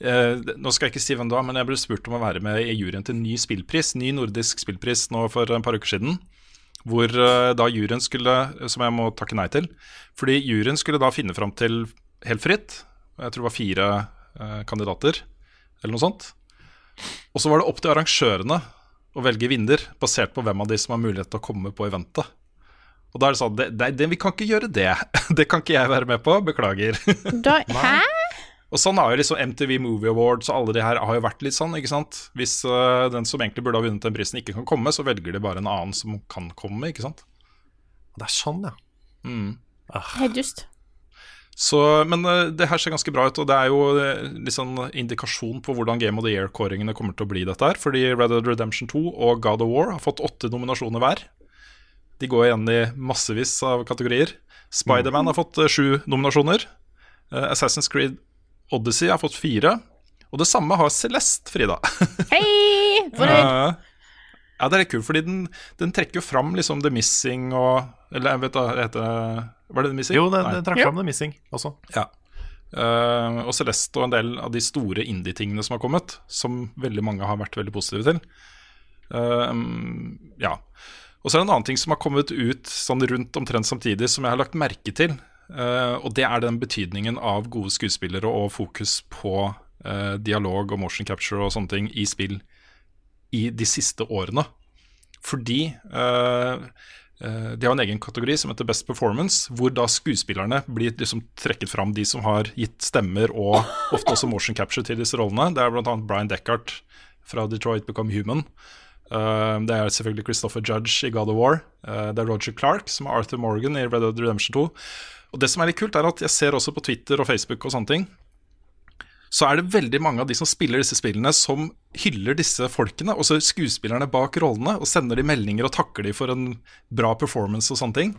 Nå skal jeg ikke si hvem det var, men jeg ble spurt om å være med i juryen til ny spillpris, ny nordisk spillpris nå for et par uker siden. Hvor eh, da juryen skulle Som jeg må takke nei til. Fordi juryen skulle da finne fram til helt fritt. Jeg tror det var fire eh, kandidater, eller noe sånt. Og så var det opp til arrangørene å velge vinner, basert på hvem av de som har mulighet til å komme på eventet. Og da er det sånn det, det, det, Vi kan ikke gjøre det. Det kan ikke jeg være med på. Beklager. Da, hæ? Og sånn har jo liksom MTV Movie Awards og alle de her har jo vært litt sånn, ikke sant. Hvis uh, den som egentlig burde ha vunnet den prisen, ikke kan komme, så velger de bare en annen som kan komme, ikke sant. Det er sånn, ja. Helt just. Så, men uh, det her ser ganske bra ut, og det er jo uh, litt sånn indikasjon på hvordan Game of the Year-kåringene kommer til å bli dette her. Fordi Red Dead Redemption 2 og God of War har fått åtte nominasjoner hver. De går igjen i massevis av kategorier. Spiderman har fått sju nominasjoner. Assassin's Creed Odyssey har fått fire. Og det samme har Celeste, Frida. Hei! Fornøyd? Ja, ja, det er litt kult, fordi den, den trekker jo fram liksom The Missing og Eller jeg vet da, heter det Var det The Missing? Jo, den, den trakk fram The Missing også. Ja. Uh, og Celeste og en del av de store indie-tingene som har kommet, som veldig mange har vært veldig positive til. Uh, ja. Og så er det en annen ting som har kommet ut sånn rundt omtrent samtidig, som jeg har lagt merke til. Eh, og det er den betydningen av gode skuespillere og fokus på eh, dialog og motion capture og sånne ting i spill i de siste årene. Fordi eh, de har en egen kategori som heter Best Performance, hvor da skuespillerne blir liksom trekket fram, de som har gitt stemmer og ofte også motion capture til disse rollene. Det er bl.a. Brian Deckart fra Detroit Become Human. Det er selvfølgelig Christopher Judge i God of War. Det er Roger Clark som er Arthur Morgan i Red Dead Redemption 2. Og det som er litt kult, er at jeg ser også på Twitter og Facebook og sånne ting, så er det veldig mange av de som spiller disse spillene, som hyller disse folkene, også skuespillerne bak rollene, og sender de meldinger og takker de for en bra performance og sånne ting.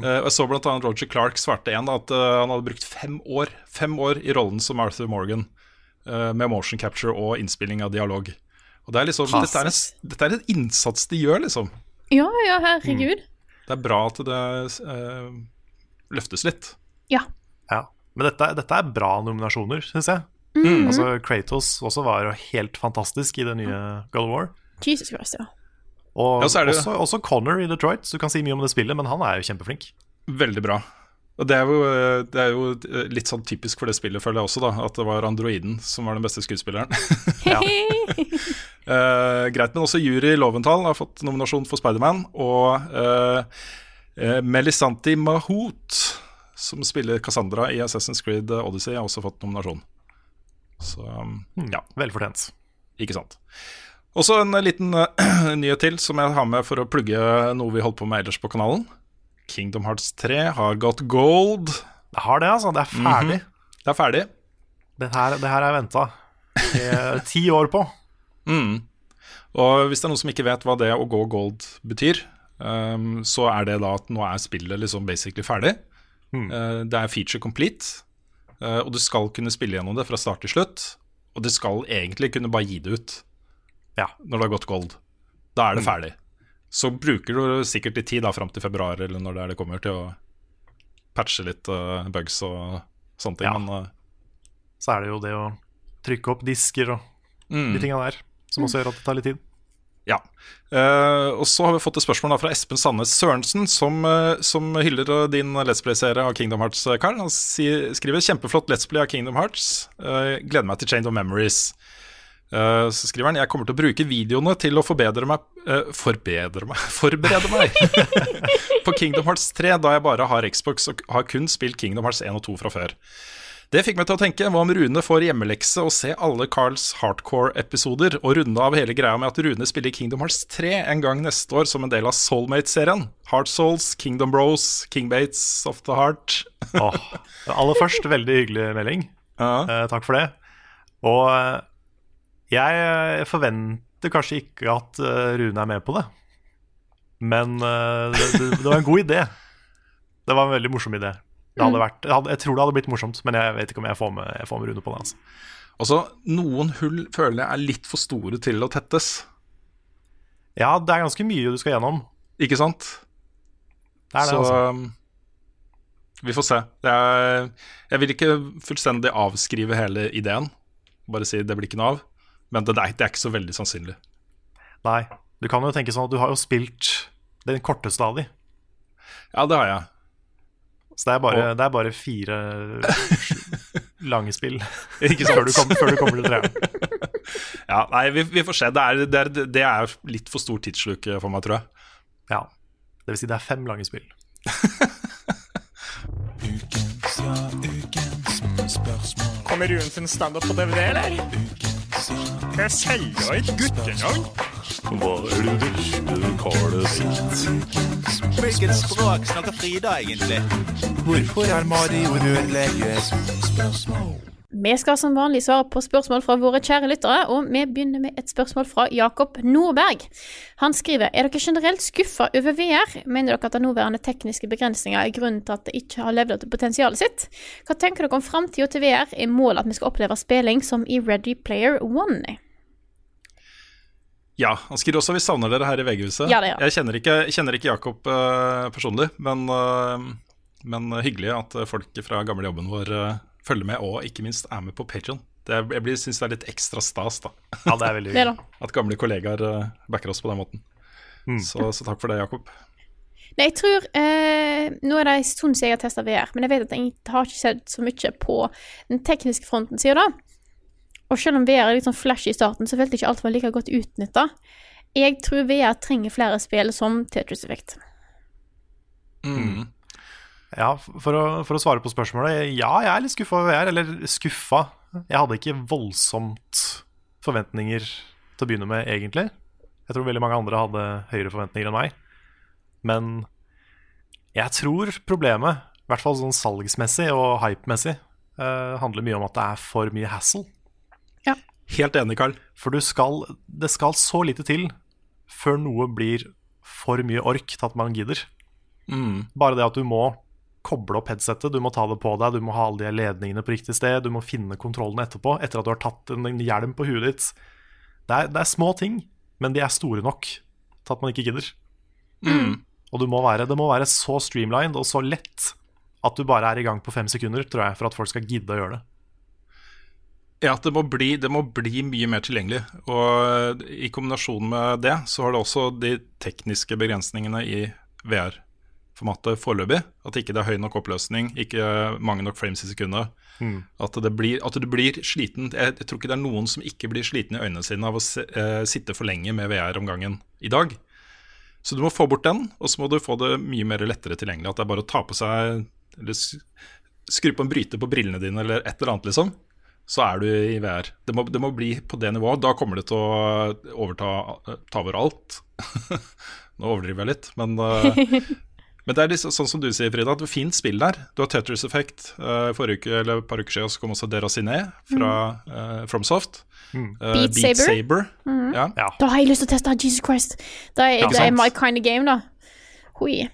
Eh, og jeg så annet Roger Clark svarte en da, at uh, han hadde brukt fem år, fem år i rollen som Arthur Morgan, uh, med motion capture og innspilling av dialog. Og det er liksom, dette er, en, dette er en innsats de gjør, liksom. Ja, ja, herregud. Det er bra at det eh, løftes litt. Ja. Ja. Men dette, dette er bra nominasjoner, syns jeg. Mm. Altså Kratos også var jo helt fantastisk i det nye God of War. Jesus Christ, ja. Og Ja, så er det- også, også Connor i Detroit. Så du kan si mye om det spillet, men han er jo kjempeflink. Veldig bra. Og det er, jo, det er jo eh, litt sånn typisk for det spillet, føler jeg også, da. At det var androiden som var den beste skuespilleren. uh, greit, men også Juri Loventhal har fått nominasjon for Spiderman. Og uh, Melisanti Mahout, som spiller Cassandra i Assassin's Creed Odyssey, har også fått nominasjon. Så um, ja, Velfortjent. ikke sant. Også en eh, liten uh, nyhet til som jeg har med for å plugge noe vi holdt på med ellers på kanalen. Kingdom Hearts 3 har gått gold. Det har det, altså. Det er ferdig. Det er ferdig. det, her, det her er venta ti år på. Mm. Og hvis det er noen som ikke vet hva det å gå gold betyr, um, så er det da at nå er spillet liksom basically ferdig. Uh, det er feature complete, uh, og du skal kunne spille gjennom det fra start til slutt. Og du skal egentlig kunne bare gi det ut Ja. når det har gått gold. Da er det ferdig. Så bruker du sikkert litt tid da fram til februar eller når det er det kommer, til å patche litt uh, bugs og sånne ting. Ja. Men Så er det jo det å trykke opp disker og mm. de tinga der, som også gjør at det tar litt tid. Ja. Uh, og så har vi fått et spørsmål da fra Espen Sandnes Sørensen, som, uh, som hyller eh, din Let's Play-serie av Kingdom Hearts, Karl. Han skriver 'Kjempeflott Let's Play av Kingdom Hearts'. Uh, gleder meg til Chain of Memories. Så skriver han 'Jeg kommer til å bruke videoene til å forbedre meg Forbedre meg? Forberede meg på Kingdom Hearts 3, da jeg bare har Xbox og har kun spilt Kingdom Hearts 1 og 2 fra før. Det fikk meg til å tenke hva om Rune får hjemmelekse og se alle Carls hardcore-episoder, og runde av hele greia med at Rune spiller Kingdom Hearts 3 en gang neste år som en del av Soulmate-serien. Heart Souls, Kingdom Bros, King Bates of the Heart. oh, aller først, veldig hyggelig melding. Ja. Eh, takk for det. Og eh, jeg forventer kanskje ikke at eh, Rune er med på det. Men eh, det, det, det var en god idé. Det var en veldig morsom idé. Det hadde vært, jeg tror det hadde blitt morsomt, men jeg vet ikke om jeg får med, jeg får med Rune på det. Altså. Også, Noen hull føler jeg er litt for store til å tettes. Ja, det er ganske mye du skal gjennom. Ikke sant? Det er det, så altså. um, vi får se. Jeg, jeg vil ikke fullstendig avskrive hele ideen. Bare si det blir ikke noe av. Men det, er- det er ikke så veldig sannsynlig. Nei. Du kan jo tenke sånn at du har jo spilt den korteste av de. Ja, det har jeg. Så det er bare, Og- det er bare fire lange spill Ikke før du, kom, før du kommer til treeren. Ja, nei, vi, vi får se. Det er, det, er, det er litt for stor tidsluke for meg, tror jeg. Ja. Det vil si det er fem lange spill. Kommer Ruen sin standup på DVD, eller? Skal jeg ikke et guttenavn? Hva er det du Carl sitt? Hvilket språk snakker Frida egentlig? Hvorfor er Mario rørlege? Vi skal som vanlig svare på spørsmål fra våre kjære lyttere, og vi begynner med et spørsmål fra Jakob Nordberg. Han skriver er dere generelt skuffa over VR. Mener dere at de nåværende tekniske begrensninger er grunnen til at det ikke har levd opp til potensialet sitt? Hva tenker dere om framtida til VR? Er målet at vi skal oppleve spilling som i Ready Player One? Ja, Han skriver også vi savner dere her i VG-huset. Ja. Jeg kjenner ikke, kjenner ikke Jakob uh, personlig, men, uh, men hyggelig at folk fra gamle jobben vår uh, følger med, og ikke minst er med på Patreon. Jeg syns det er litt ekstra stas, da. Ja, det er veldig Det er. At gamle kollegaer eh, backer oss på den måten. Så, så takk for det, Jakob. Nei, jeg tror eh, Nå er det en stund siden jeg har testa VR, men jeg vet at det har ikke skjedd så mye på den tekniske fronten siden da. Og selv om VR er litt sånn flash i starten, så følte jeg ikke alt var like godt utnytta. Jeg tror VR trenger flere spill som Tetris Effect. Mm. Ja, for å, for å svare på spørsmålet, ja, jeg er litt skuffa over VR. Eller skuffa. Jeg hadde ikke voldsomt forventninger til å begynne med, egentlig. Jeg tror veldig mange andre hadde høyere forventninger enn meg. Men jeg tror problemet, i hvert fall sånn salgsmessig og hypemessig, uh, handler mye om at det er for mye hassle. Helt enig, Carl. For du skal, det skal så lite til før noe blir for mye ork til at man gidder. Mm. Bare det at du må koble opp headsetet, du må ta det på deg, du må ha alle de ledningene på riktig sted, du må finne kontrollen etterpå, etter at du har tatt en hjelm på huet ditt. Det er, det er små ting, men de er store nok til at man ikke gidder. Mm. Og du må være, det må være så streamlined og så lett at du bare er i gang på fem sekunder, tror jeg, for at folk skal gidde å gjøre det. Ja, det må, bli, det må bli mye mer tilgjengelig. Og i kombinasjon med det, så har det også de tekniske begrensningene i VR VR-formatet foreløpig. At ikke det er høy nok oppløsning, ikke mange nok frames i sekundet. Mm. At, det blir, at du blir sliten. Jeg, jeg tror ikke det er noen som ikke blir sliten i øynene sine av å se, eh, sitte for lenge med VR om gangen i dag. Så du må få bort den, og så må du få det mye mer lettere tilgjengelig. At det er bare å ta på seg Eller skru på en bryter på brillene dine, eller et eller annet, liksom. Så er du i VR. Det må, det må bli på det nivået. Da kommer det til å overta ta over alt. Nå overdriver jeg litt, men eh, men det er liksom, sånn som du sier, Frida, at det er fint spill der. Du har Tetris Effect. Uh, forrige uke, eller et par uker siden så kom også Deraciné fra uh, FromSoft. Mm. Uh, Beat Beat Saber. Saber. Mhm. Ja. Da har jeg lyst til å teste Jesus Christ. Det er, Ja, det er my kind of game, da. Hui.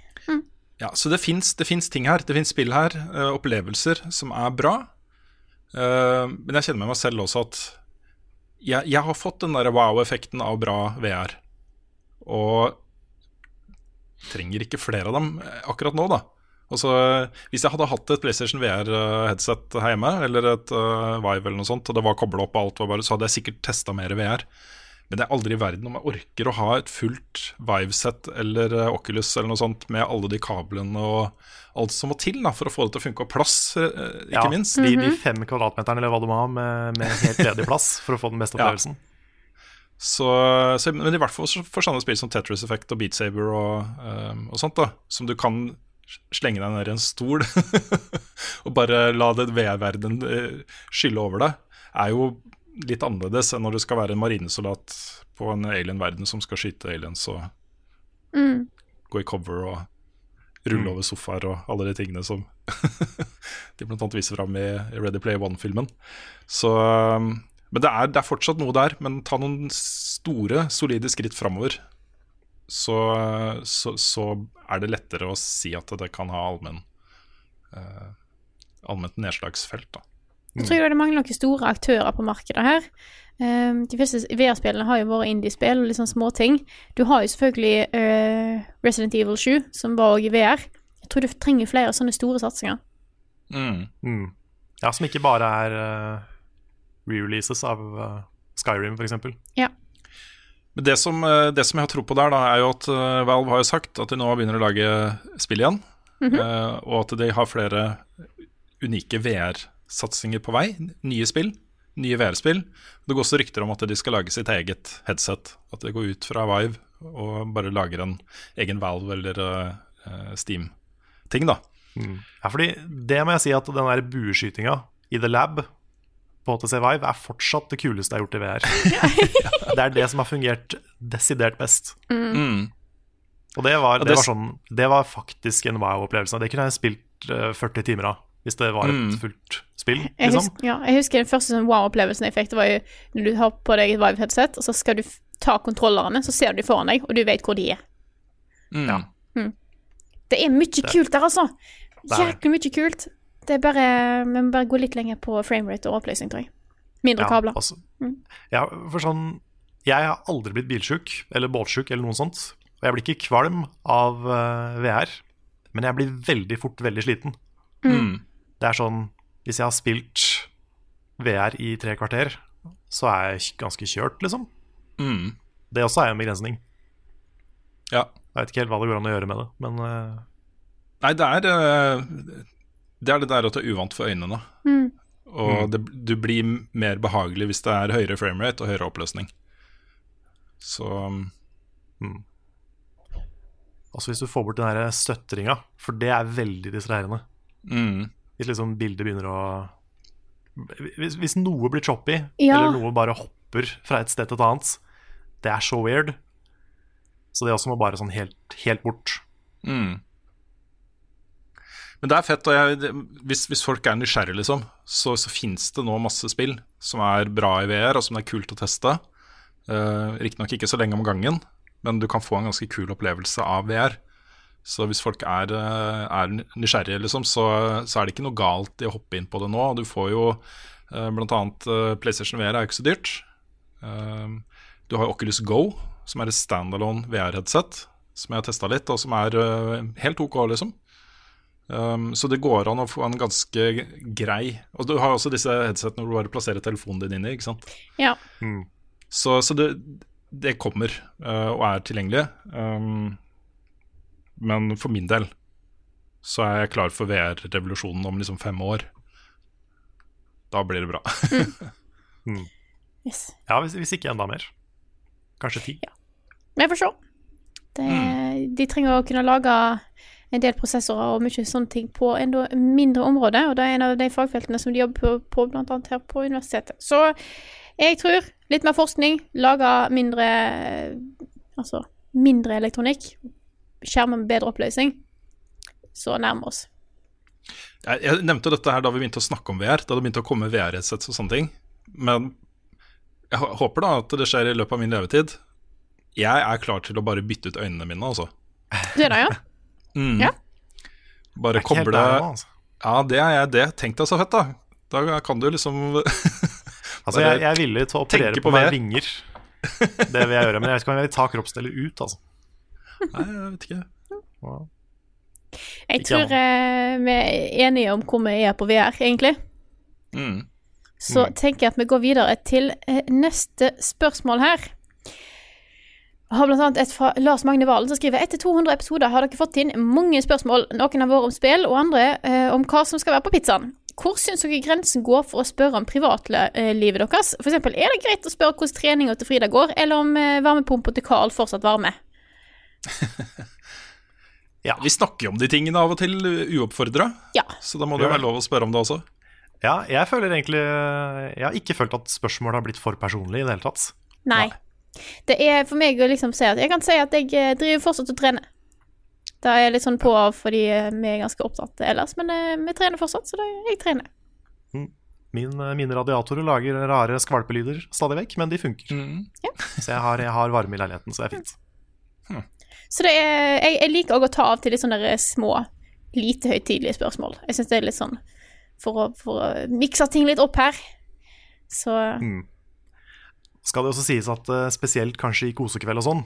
ja, så det fins ting her. Det fins spill her, eh, opplevelser som er bra. Eh, men jeg kjenner med meg selv også at jeg, jeg har fått den der wow-effekten av bra VR. Og trenger ikke flere av dem eh, akkurat nå, da. Altså, hvis jeg hadde hatt et PlayStation VR-headset hjemme, eller et uh, Vive eller noe sånt, og det var kobla opp og alt var bare, så hadde jeg sikkert testa mer VR. Men det er aldri i verden om jeg orker å ha et fullt Vive-sett eller eh, Oculus eller noe sånt med alle de kablene og alt som må til da, for å få det til å funke, og plass, eh, ikke Ja, minst. de, de fem kvadratmeterne eller hva du må ha med, med helt ledig plass for å få den beste Ja. opplevelsen. Så, så, men i hvert fall for sånne spill som Tetris Effect og Beat Saber og, um, og sånt, da, som du kan slenge deg ned i en stol og bare la det VR-verden eh, skylle over deg, er jo litt annerledes enn når du skal være en marinesoldat på en alien-verden som skal skyte aliens og Mm. gå i cover og rulle over sofaer og alle de tingene som de annet viser fram i Ready Play One-filmen. Så um, Men det er, det er fortsatt noe der, men ta noen store, solide skritt framover. Så, så, så er det lettere å si at det kan ha allmenn uh, allment nedslagsfelt. Da. Jeg tror det mangler noen store aktører på markedet her. Um, de fleste VR-spillene har jo vært indie-spill og litt sånn småting. Du har jo selvfølgelig uh, Resident Evil 7, som var òg i VR. Jeg tror du trenger flere sånne store satsinger. Mm. Ja, som ikke bare er uh, re-releases av uh, Skyrim, f.eks. Ja. Men det som, det som jeg har tro på der, da, er jo at Valve har jo sagt at de nå begynner å lage spill igjen. Mhm. eh, og at de har flere unike VR-satsinger på vei. Nye spill. Nye VR-spill. Det går også rykter om at de skal lage sitt eget headset. At det går ut fra Vive og bare lager en egen Valve eller uh, Steam-ting, da. Ja, fordi det må jeg si at den der bueskytinga i The Lab på HTC Vive er fortsatt det kuleste jeg har gjort i VR. det er det som har fungert desidert best. Mm. Og det var, det var sånn Det var faktisk en wow-opplevelse. Det kunne jeg spilt eh, 40 timer av hvis det var et Mm. fullt spill. Jeg, Liksom. husker, ja, jeg husker den første sånn wow-opplevelsen jeg fikk. Det var jo når du har på deg et Vive-headset, og så skal du ta kontrollerne, så ser du de foran deg, og du vet hvor de er. Mm. Mm. Det er mye kult der, altså. Det. Jæklig mye kult. Det er bare Vi må bare gå litt lenger på framerate og oppløsning, tror jeg. Mindre Ja, kabler. altså. Mm. Ja, for sånn Jeg har aldri blitt bilsjuk eller båtsjuk eller noe sånt. Og jeg blir ikke kvalm av uh, VR, men jeg blir veldig fort veldig sliten. Mm. Det er sånn Hvis jeg har spilt VR i tre kvarter, så er jeg ganske kjørt, liksom. Mm. Det også er en begrensning. Ja. Jeg vet ikke helt hva det går an å gjøre med det, men uh... Nei, det er eh, Det er det der at det er uvant for øynene. Mm. Og det, du blir mer behagelig hvis det er høyere framerate og høyere oppløsning. Så mm. Altså hvis du får bort den der støtteringa, for det er veldig distraherende. mm. Hvis liksom bildet begynner å hvis, hvis noe blir choppy, Ja. eller noe bare hopper fra et sted til et annet, det er så weird. Så det også må bare sånn helt, helt bort. Mm. Men det er fett. Og jeg, hvis, hvis folk er nysgjerrige, liksom, så, så fins det nå masse spill som er bra i VR, og som det er kult å teste. Uh, Riktignok ikke så lenge om gangen, men du kan få en ganske kul opplevelse av VR. Så hvis folk er, eh, er nysgjerrige, liksom, så, så er det ikke noe galt i å hoppe inn på det nå. Du får jo bl.a. blant annet eh, PlayStation VR er jo ikke så dyrt. Eh, du har Oculus Go, som er et standalone VR-headset, som jeg har testa litt, og som er eh, helt OK, liksom. Um, så det går an å få en ganske grei Og du har også disse headsetene hvor du bare plasserer telefonen din inni. ikke sant? Ja. Så, så det, det kommer uh, og er tilgjengelig. Um, men for min del så er jeg klar for VR-revolusjonen om liksom fem år. Da blir det bra. Mm. Yes. Ja, hvis, hvis ikke enda mer. Kanskje ti. Vi får se. Det, De trenger å kunne lage en del prosessorer og mye sånne ting på enda mindre område, og det er en av de fagfeltene som de jobber på, på annet her på universitetet. Så jeg tror litt mer forskning, lage mindre Altså mindre elektronikk, skjermer med bedre oppløsning, så nærmer oss. Jeg, jeg nevnte dette her da vi begynte å snakke om VR, da det begynte å komme VR-headsets og sånne ting. Men jeg håper da at det skjer i løpet av min levetid. Jeg er klar til å bare bytte ut øynene mine, altså. Du er det, ja? Mm. Ja. Bare koble der altså. Ja, det er jeg det. Tenk deg så fett, da. Da kan du liksom Altså, jeg, jeg er villig til å operere på, på meg vinger. Det vil jeg gjøre, men jeg vet ikke om jeg vil ta kroppsdeler ut, altså. Nei, jeg vet ikke. Wow. Jeg Ikke tror eh, vi er enige om hvor vi er på VR, egentlig. Mm. Så tenker jeg at vi går videre til eh, neste spørsmål her. Jeg har blant annet et fra Lars Magne Valen som skriver Etter 200 episoder har dere fått inn mange spørsmål. Noen har vært om spill, og andre eh, om hva som skal være på pizzaen. Hvor syns dere grensen går for å spørre om privatlivet deres? For eksempel, er det greit å spørre hvordan treninga til Frida går, eller om eh, varmepumpa til Carl fortsatt varmer? Vi snakker jo om de tingene av og til uoppfordra, Ja. så da må det jo være lov å spørre om det også. Ja, jeg føler egentlig Jeg har ikke følt at spørsmålet har blitt for personlig i det hele tatt. Nei. Det er for meg å liksom si at Jeg kan si at jeg eh, driver fortsatt og trener. Da er jeg litt sånn på av fordi eh, vi er ganske opptatt ellers, men eh, vi trener fortsatt, så da, jeg trener. Min, eh, mine radiatorer lager rare skvalpelyder stadig vekk, men de funker. Så jeg har, jeg har varme i leiligheten, så det er fint. Så det er, jeg, jeg liker også å ta av til litt sånne små, lite høytidelige spørsmål. Jeg syns det er litt sånn for å, for å mikse ting litt opp her. Så Mm. Skal det også sies at eh, spesielt kanskje i kosekveld og sånn,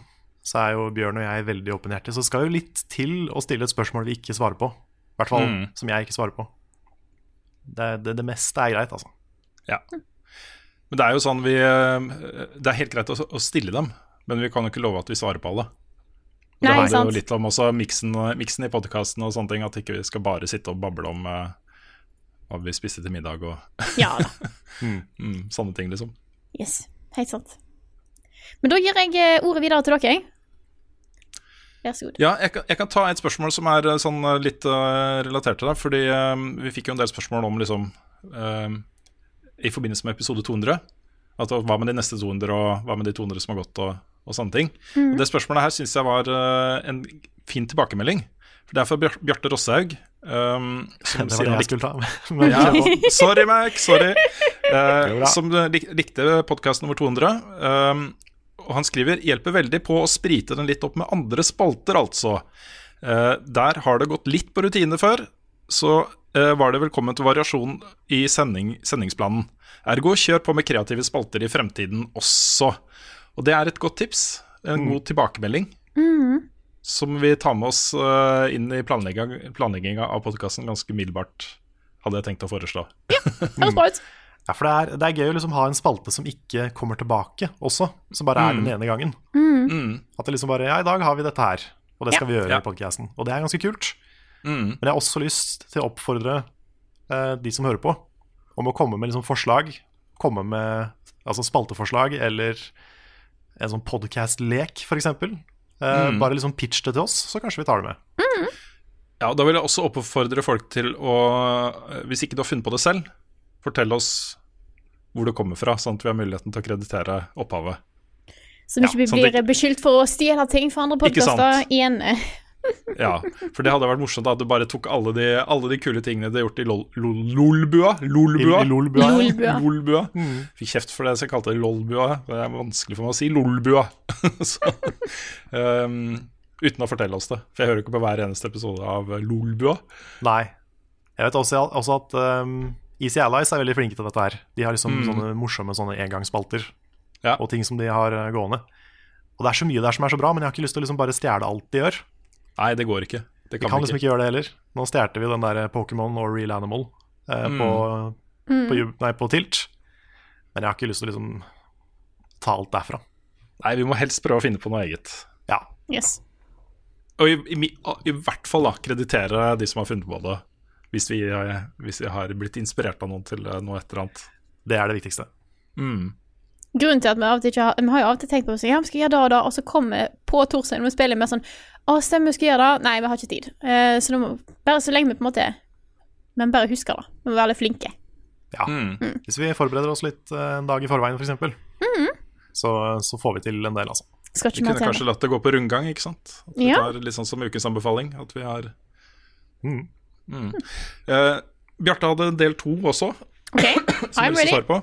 så er jo Bjørn og jeg veldig åpenhjertige. Så skal jo litt til å stille et spørsmål vi ikke svarer på. I hvert fall Mm. som jeg ikke svarer på. Det, det, det meste er greit, altså. Ja. Men det er jo sånn vi eh, Det er helt greit å, å stille dem, men vi kan jo ikke love at vi svarer på alle. Og Nei, det handler jo litt om også miksen, miksen i podkasten og sånne ting, at ikke vi skal bare sitte og bable om uh, hva vi spiste til middag og ja da. mm, sånne ting, liksom. Yes. Helt sant. Men da gir jeg eh, ordet videre til dere. Vær så god. Ja, jeg kan, jeg kan ta et spørsmål som er eh, sånn litt uh, relatert til det. Fordi eh, vi fikk jo en del spørsmål om liksom eh, I forbindelse med episode 200. At hva med de neste 200, og hva med de 200 som har gått, og, og sånne ting. Mm. Og Det spørsmålet her syns jeg var eh, en fin tilbakemelding. For det er fra Bjar- Bjarte Rosshaug. Um, som Det var det jeg skulle ta. Men ja, sorry, Mac. Sorry. Uh, som eh, lik, likte podkast nummer 200. Um, og han skriver hjelper veldig på å sprite den litt opp med andre spalter, altså. Uh, der har det gått litt på rutine før, så uh, var det velkommen til variasjon i sending, sendingsplanen. Ergo kjør på med kreative spalter i fremtiden også. Og det er et godt tips. En god tilbakemelding Mm. som vi tar med oss eh, inn i planlegging- planlegginga av podkasten ganske umiddelbart, hadde jeg tenkt å foreslå. Høres bra ut. Ja, for det er, det er gøy å liksom ha en spalte som ikke kommer tilbake også, som bare er Mm. den ene gangen. Mm. At det liksom bare Ja, i dag har vi dette her, og det skal Ja. vi gjøre Ja. i podkasten. Og det er ganske kult. Mm. Men jeg har også lyst til å oppfordre eh, de som hører på, om å komme med liksom forslag. Komme med altså spalteforslag eller en sånn podcast-lek, f.eks. Eh, Mm. Bare liksom pitch det til oss, så kanskje vi tar det med. Ja, Da vil jeg også oppfordre folk til å, eh, hvis ikke du har funnet på det selv, fortell oss hvor det kommer fra, sånn at vi har muligheten til å kreditere opphavet. Så vi Ja, ikke sånn blir det- beskyldt for å stjele ting fra andre Ikke podkaster igjen. Ja, For det hadde vært morsomt at du bare tok alle de, alle de kule tingene du har gjort i lol- lol- lolbua. Lolbua. I- i lolbua. Lolbua. Lolbua. Mm. Fikk kjeft for det, så jeg kalte det lolbua. Det er vanskelig for meg å si lolbua. så, um, uten å fortelle oss det. For jeg hører ikke på hver eneste episode av Lolbua. Nei. Jeg vet også, også at um, Easy Allies er veldig flinke til dette her. De har liksom Mm. sånne morsomme sånne engangsspalter Ja. og ting som de har eh, gående. Og det er så mye der som er så bra, men jeg har ikke lyst til å liksom bare stjele alt de gjør. Nei, det går ikke. Det Vi kan, kan liksom ikke gjøre det heller. Nå stjal vi den der Pokémon og Real Animal eh, Mm. på, Mm. på, nei, på Tilt. Men jeg har ikke lyst til å liksom ta alt derfra. Nei, vi må helst prøve å finne på noe eget. Ja. Yes. Og i, i, i hvert fall da kreditere de som har funnet på det, hvis vi, eh, hvis vi har blitt inspirert av noen til eh, noe et eller annet. Det er det viktigste. Mm. Grunnen til at vi av og til ikke har Vi har jo av og til tenkt på så, ja, vi skal gjøre det og det, og så kommer vi på torsdag når vi spiller med sånn Å, stemmer, vi skal gjøre det. Nei, vi har ikke tid. Uh, så må, bare så lenge vi på en måte Men bare husker det. Vi må være litt flinke. Ja. Hvis vi forbereder oss litt eh, en dag i forveien, f.eks., Mhm. så, så får vi til en del, altså. Skal Vi kunne kanskje latt det gå på rundgang, ikke sant? At vi Ja. tar litt sånn som ukens anbefaling. At vi har Mm. mm. Eh, Bjarte hadde del to også, okay. som I'm lyst ready. svare på.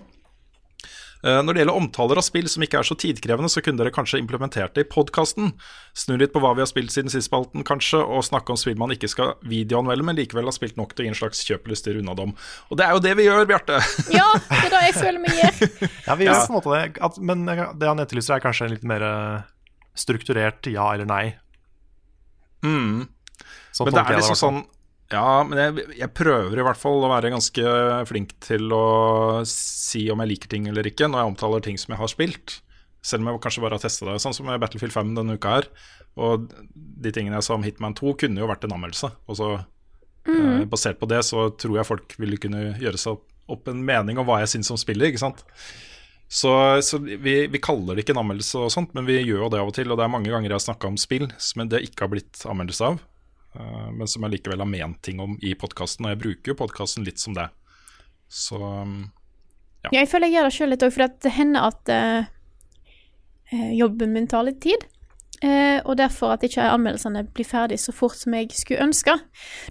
Eh, Når det gjelder omtaler av spill som ikke er så tidkrevende, så kunne dere kanskje implementert det i podkasten. Snu litt på hva vi har spilt siden sist spalten, kanskje, og snakke om spill man ikke skal videoanmelde, men likevel har spilt nok til å gi en slags kjøpelyst til unna dem. Og det er jo det vi gjør, Bjarte! Ja, det er det jeg føler vi gjør. Ja, vi gjør Ja. på en måte det. At, men det han etterlyser, er kanskje en litt mer eh, strukturert ja eller nei. Mm. Sånn men det er liksom sånn Ja, men jeg, jeg prøver i hvert fall å være ganske flink til å si om jeg liker ting eller ikke, når jeg omtaler ting som jeg har spilt. Selv om jeg kanskje bare har testa det. Sånn som Battlefield 5 denne uka her. Og de tingene jeg sa om Hitman 2, kunne jo vært en anmeldelse. Og så eh, basert på det så tror jeg folk ville kunne gjøre seg opp, opp en mening om hva jeg syns om spillet, ikke sant. Så, så vi, vi kaller det ikke en anmeldelse og sånt, men vi gjør jo det av og til. Og det er mange ganger jeg har snakka om spill som det ikke har blitt anmeldelse av, eh, men som jeg likevel har ment ting om i podkasten. Og jeg bruker jo podkasten litt som det. Så um, Ja, jeg føler jeg gjør det sjøl litt òg, for det hender at eh, eh, jobben min tar litt tid. Uh, og derfor at ikke anmeldelsene blir ferdig så fort som jeg skulle ønske.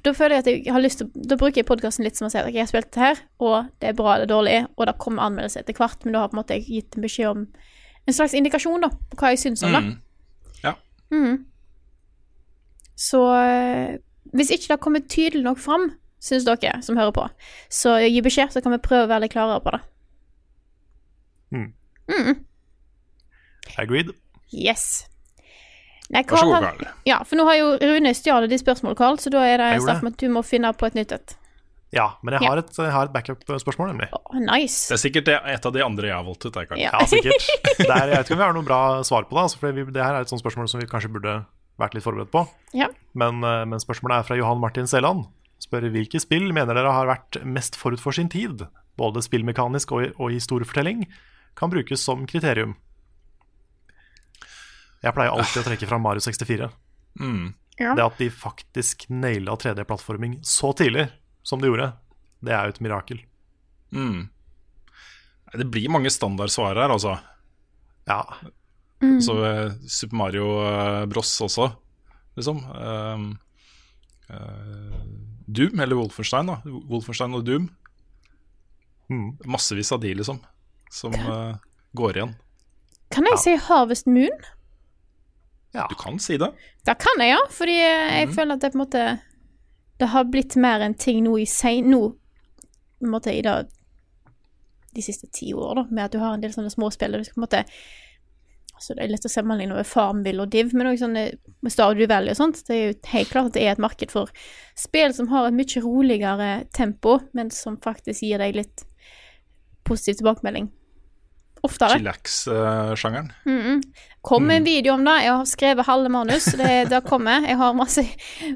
Da føler jeg at jeg har lyst til Da bruker jeg podkasten litt som å si at jeg har spilt det her, og det er bra eller dårlig, og det kommer anmeldelse etter hvert, men da har på en måte jeg gitt en beskjed om en slags indikasjon da, på hva jeg syns om det. mm, Ja. Mhm. Så eh, hvis ikke det har kommet tydelig nok fram, syns dere som hører på, så gi beskjed, så kan vi prøve å være litt klarere på det. Mm. Mm. Agreed. Yes. Nei, Vær så Carl god, har- Karl. Ja, for nå har jo Rune stjålet de spørsmålene, Carl, så da er det snakk om at du må finne på et nytt et. Ja, men jeg har et, jeg har et backup-spørsmål, nemlig. Oh, nice. Det er sikkert et av de andre jeg har valgt ut. Ja. Ja, sikkert. Er, jeg vet ikke om vi har noe bra svar på det, altså, for det her er et sånt spørsmål som vi kanskje burde vært litt forberedt på. Ja. Men, eh, men spørsmålet er fra Johan Martin Seland. Spør hvilke spill mener dere har vært mest forut for sin tid? Både spillmekanisk og, og historiefortelling kan brukes som kriterium. Jeg pleier alltid å trekke fram Mario 64. Mm. Ja. Det at de faktisk naila 3D-plattforming så tidlig som de gjorde, det er jo et mirakel. Mm. Det blir mange standardsvar her, altså. Ja. Så eh, Super Mario eh, Bros også, liksom. Um, uh, Doom, eller Wolfenstein, da. Wolfenstein og Doom. Mm. Massevis av de, liksom, som uh, går igjen. Kan jeg si Harvest Moon? Du kan si det. Da kan jeg, ja. Fordi jeg mm. føler at det på en måte Det har blitt mer en ting nå i sein... Nå på en måte i det de siste ti år, da, med at du har en del sånne småspill der du skal på en måte Altså, det er lett å sammenligne med Farmville og Div, men òg sånne med Stardew Valley og sånt. Det er jo helt klart at det er et marked for spill som har et mye roligere tempo, men som faktisk gir deg litt positiv tilbakemelding. Oftere. Chillax-sjangeren. Mm -mm. Kom med en video om det. Jeg har skrevet halve manus. Det, det kommer. Jeg har masse,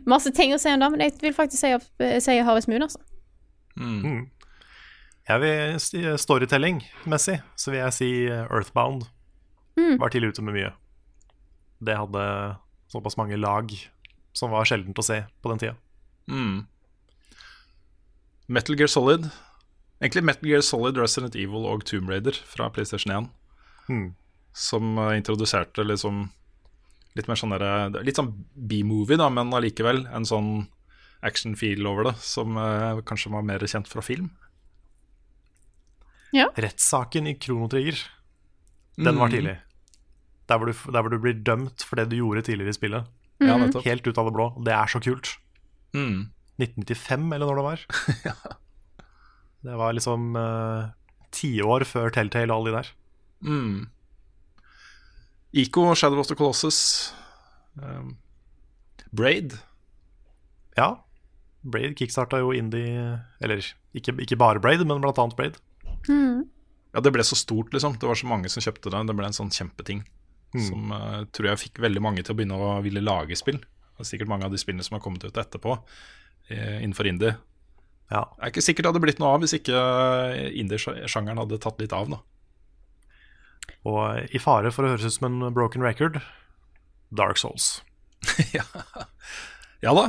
masse ting å si om det, men jeg vil faktisk si, opp- si Harvest Moon, altså. Mm. Jeg vil storytelling-messig, så vil jeg si eh, Earthbound. Mm. Var tidlig ute med mye. Det hadde såpass mange lag som var sjeldent å se på den tida. Mm. Metal Gear Solid. Egentlig Metal Gear Solid, Resident Evil og Tomb Raider fra PlayStation 1. Mm. Som eh, introduserte liksom litt mer sånn derre er Litt sånn B-movie, da, men allikevel en sånn action-feel over det, som eh, kanskje var mer kjent fra film. Rettssaken i Chrono Trigger, den var Mm. tidlig. Der hvor, du, der hvor du blir dømt for det du gjorde tidligere i spillet. Ja. Helt ut av det blå. Det er så kult. Mm. 1995, eller når det var. Det var liksom uh, tiår før Telltale og alle de der. Mm. Ico, Shadow of the Colossus. Um, Braid. Ja. Braid kickstarta jo indie Eller ikke, ikke bare Braid, men blant annet Braid. Ja, det ble så stort, liksom. Det var så mange som kjøpte det. Det ble en sånn kjempeting. Mm. Som uh, tror jeg fikk veldig mange til å begynne å ville lage spill. Er sikkert mange av de spillene som har kommet ut etterpå eh, innenfor indie. Ja. Det er ikke sikkert det hadde blitt noe av hvis ikke indie-sjangeren hadde tatt litt av. da. Og i fare for å høres ut som en broken record Dark Souls. Ja da.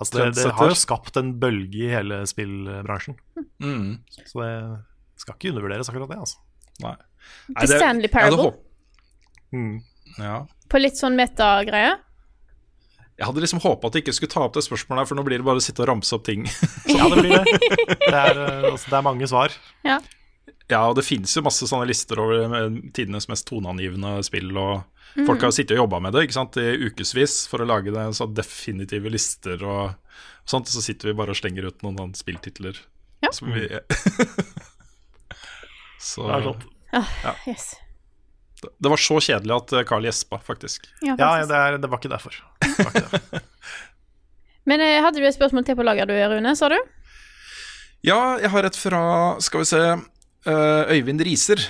Altså det, det har skapt en bølge i hele spillbransjen. Mm. Så det skal ikke undervurderes, akkurat det. altså Nei. The Stanley Parable. Mm. Ja. På litt sånn metagreie. Jeg hadde liksom håpa at jeg ikke skulle ta opp det spørsmålet, her, for nå blir det bare å sitte og ramse opp ting. Ja, det blir det. Det er, eh, altså, det er mange svar. Ja. Ja, og det finnes jo masse sånne lister over eh, tidenes mest toneangivende spill, og folk har jo sittet og jobba med det ikke sant, i ukevis for å lage det så definitive lister og, og sånt, så sitter vi bare og slenger ut noen sånne spilltitler. Ja. Som vi Så. Ah, Ja. yes. det, det var så kjedelig at eh, Carl gjespa, faktisk. Ja, Ja, faktisk. det, er, det var ikke derfor. Var ikke derfor. Men eh, hadde du et spørsmål til på lager, du, Rune, sa du? Ja, jeg har et fra, skal vi se, eh, Øyvind Riser.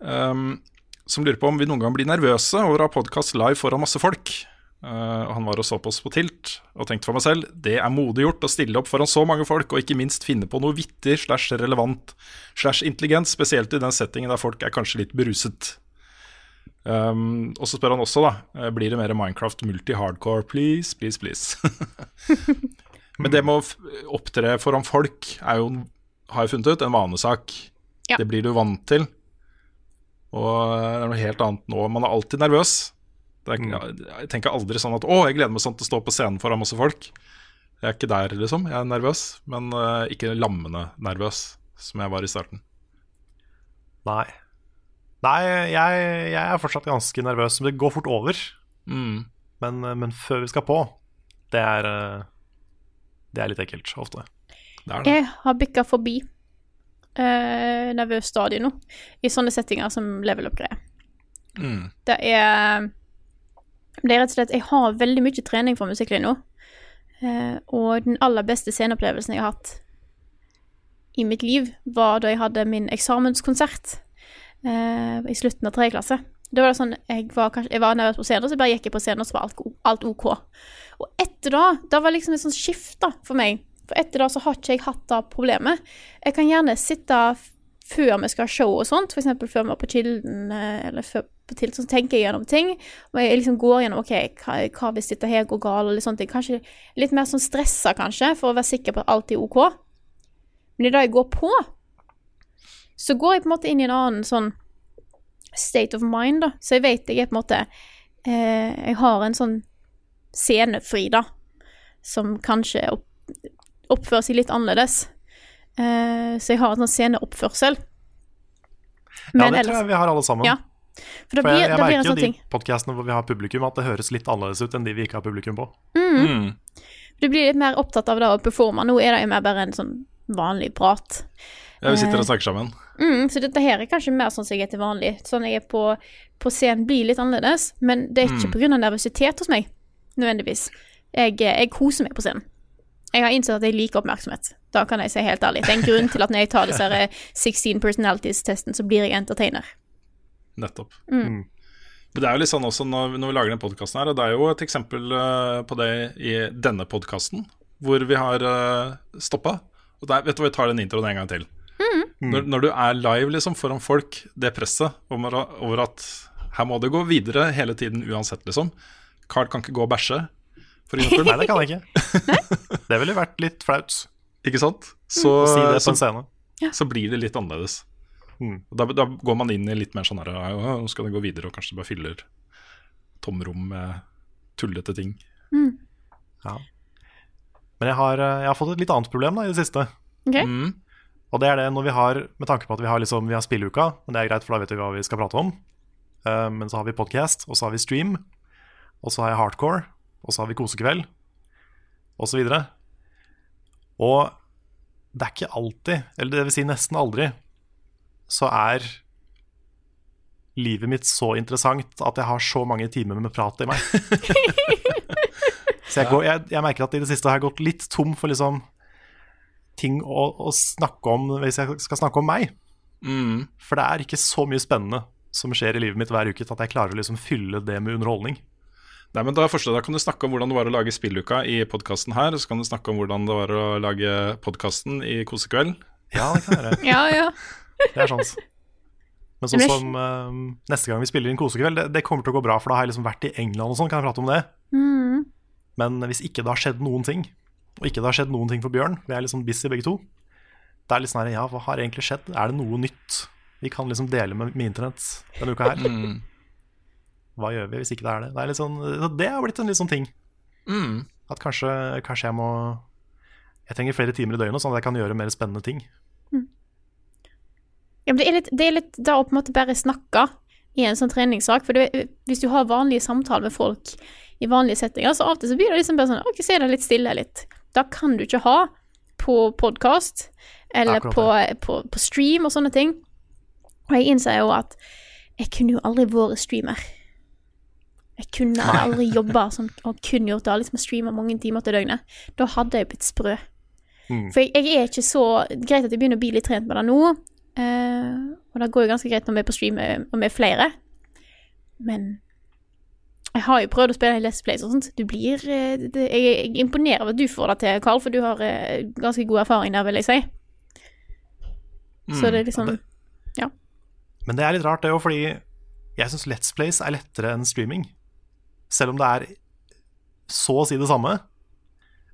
Um, som lurer på om vi noen gang blir nervøse over å ha podkast live foran masse folk. Og han var og så på oss på Tilt og tenkte for meg selv det er modig gjort å stille opp foran så mange folk, og ikke minst finne på noe vittig slash relevant slash intelligent, spesielt i den settingen der folk er kanskje litt beruset. Um, og så spør han også, da, eh, blir det mer Minecraft multi-hardcore, please, please, please. Men det med å opptre foran folk er jo, har jeg funnet ut, en vanesak. Ja. Det blir du vant til. Og det er noe helt annet nå. Man er alltid nervøs. Det er, Jeg tenker aldri sånn at 'å, jeg gleder meg sånn til å stå på scenen foran masse folk'. Jeg er ikke der, liksom. Jeg er nervøs, men uh, ikke lammende nervøs, som jeg var i starten. Nei. Nei, jeg, jeg er fortsatt ganske nervøs. Men det går fort over. Mm. Men, men før vi skal på, det er eh, Det er litt ekkelt ofte. Det er det. Jeg har bikka forbi uh, nervøs stadie nå, i sånne settinger som level up-greier. Mm. Det er Det er rett og slett Jeg har veldig mye trening for musikklinja. nå. og den aller beste sceneopplevelsen jeg har hatt i mitt liv, var da jeg hadde min eksamenskonsert eh, i slutten av tredje klasse. Da var det sånn, Jeg var, kanskje, jeg var nervøs på scenen, så jeg bare gikk jeg på scenen, og så var alt, alt OK. Og etter da, da var liksom et sånt skift for meg. For etter da så har ikke jeg hatt det problemet. Jeg kan gjerne sitte før vi skal ha show og sånt, f.eks. før vi er på Kilden eh, eller før på Tilt, så tenker jeg gjennom ting. Og jeg liksom går gjennom OK, hva, hvis dette her går galt, eller sånne ting. Kanskje litt mer sånn stressa, kanskje, for å være sikker på at alt er OK. Men i dag jeg går på, så går jeg på en måte inn i en annen sånn state of mind, da. Så jeg vet jeg er på en måte eh, Jeg har en sånn scenefri, da, som kanskje opp, oppfører seg litt annerledes. Eh, så jeg har en sånn sceneoppførsel. Ja, det tror jeg vi har alle sammen. Ja. For da For jeg, jeg da blir det merker jo de podkastene hvor vi har publikum, at det høres litt annerledes ut enn de vi ikke har publikum på. Mm. Du blir litt mer opptatt av det å performe. Nå er det jo mer bare en sånn vanlig prat. Ja, vi sitter Eh, og snakker sammen. Mm, så dette her er kanskje mer sånn som jeg er til vanlig. Sånn jeg er på, på scenen blir litt annerledes, men det er ikke Mm. av nervøsitet hos meg, nødvendigvis. Jeg, eh, jeg koser meg på scenen. Jeg har innsett at jeg liker oppmerksomhet. Da kan jeg si helt ærlig. Det er en grunn til at når jeg tar disse eh, 16 personalities-testen, så blir jeg entertainer. Nettopp. Mm. Men det er jo litt sånn også når, når vi lager den podkasten her, og det er jo et eksempel eh, på det i denne podkasten, hvor vi har uh, stoppa. Og der, vet du hva, vi tar den introen en gang til. Når, når du er live liksom foran folk, det presset over, over at her må det gå videre hele tiden uansett, liksom. Carl kan ikke gå og bæsje, for eksempel. Nei, det kan jeg ikke. Det ville vært litt flaut. Ikke sant? Så, Å si det på en scene. så blir det litt annerledes. Mm. Da, da går man inn i litt mer sånn her «Ja, Nå skal det gå videre, og kanskje det bare fyller tomrom med tullete ting. Ja. Men jeg har, eh, jeg har fått et litt annet problem da, i det siste. Okay. Mm. Og det er det når vi har, med tanke på at vi har, liksom, vi har spilleuka, men det er greit, for da vet vi hva vi skal prate om. Uh, men så har vi podcast, og så har vi stream, og så har jeg hardcore, og så har vi kosekveld, og så. Og det er ikke alltid, eller det vil si nesten aldri, så er livet mitt så interessant at jeg har så mange timer med prat i meg. så jeg, går, jeg, jeg merker at i det siste har jeg gått litt tom for liksom ting å, å snakke om hvis jeg skal snakke om meg. Mm. For det er ikke så mye spennende som skjer i livet mitt hver uke til at jeg klarer å liksom fylle det med underholdning. Nei, men da, forstår da kan du snakke om hvordan det var å lage spilluka i podkasten her. Så kan du snakke om hvordan det var å lage podkasten i Kosekveld. Ja, det kan jeg gjøre. Ja, ja. Det er sant. Men sånn som eh, neste gang vi spiller inn kosekveld, det, det kommer til å gå bra, for da har jeg liksom vært i England og sånn, kan jeg prate om det. Mm. Men hvis ikke det har skjedd noen ting, og ikke det har skjedd noen ting for Bjørn, vi er sånn busy begge to, det er litt sånn her, ja, hva har egentlig skjedd? Er det noe nytt vi kan liksom dele med, med internett denne uka her? Mm. Hva gjør vi hvis ikke det er det? Det, er litt sånn, det har blitt en litt sånn ting. Mm. At kanskje, kanskje jeg må Jeg trenger flere timer i døgnet, sånn at jeg kan gjøre mer spennende ting. Ja, men det er litt, det er litt da å på en måte bare snakke i en sånn treningssak. For det, hvis du har vanlige samtaler med folk i vanlige settinger, så av og til så blir det liksom bare sånn OK, så er det litt stille litt. Da kan du ikke ha på podkast eller på, på, på stream og sånne ting. Og jeg innser jo at jeg kunne jo aldri vært streamer. Jeg kunne aldri jobba som, og kun gjort det, liksom streama mange timer til døgnet. Da hadde jeg blitt sprø. Mm. For jeg, jeg er ikke så Greit at jeg begynner å bli litt trent med det nå, eh, og det går jo ganske greit når vi er på stream eh, og vi er flere, men jeg har jo prøvd å spille i Let's Plays og sånt. Du blir eh, det, jeg, jeg imponerer over at du får det til, Carl, for du har eh, ganske god erfaring der, vil jeg si. Så det er liksom det- Men det er litt rart, det òg, fordi jeg syns Let's Plays er lettere enn streaming. Selv om det er så å si det samme.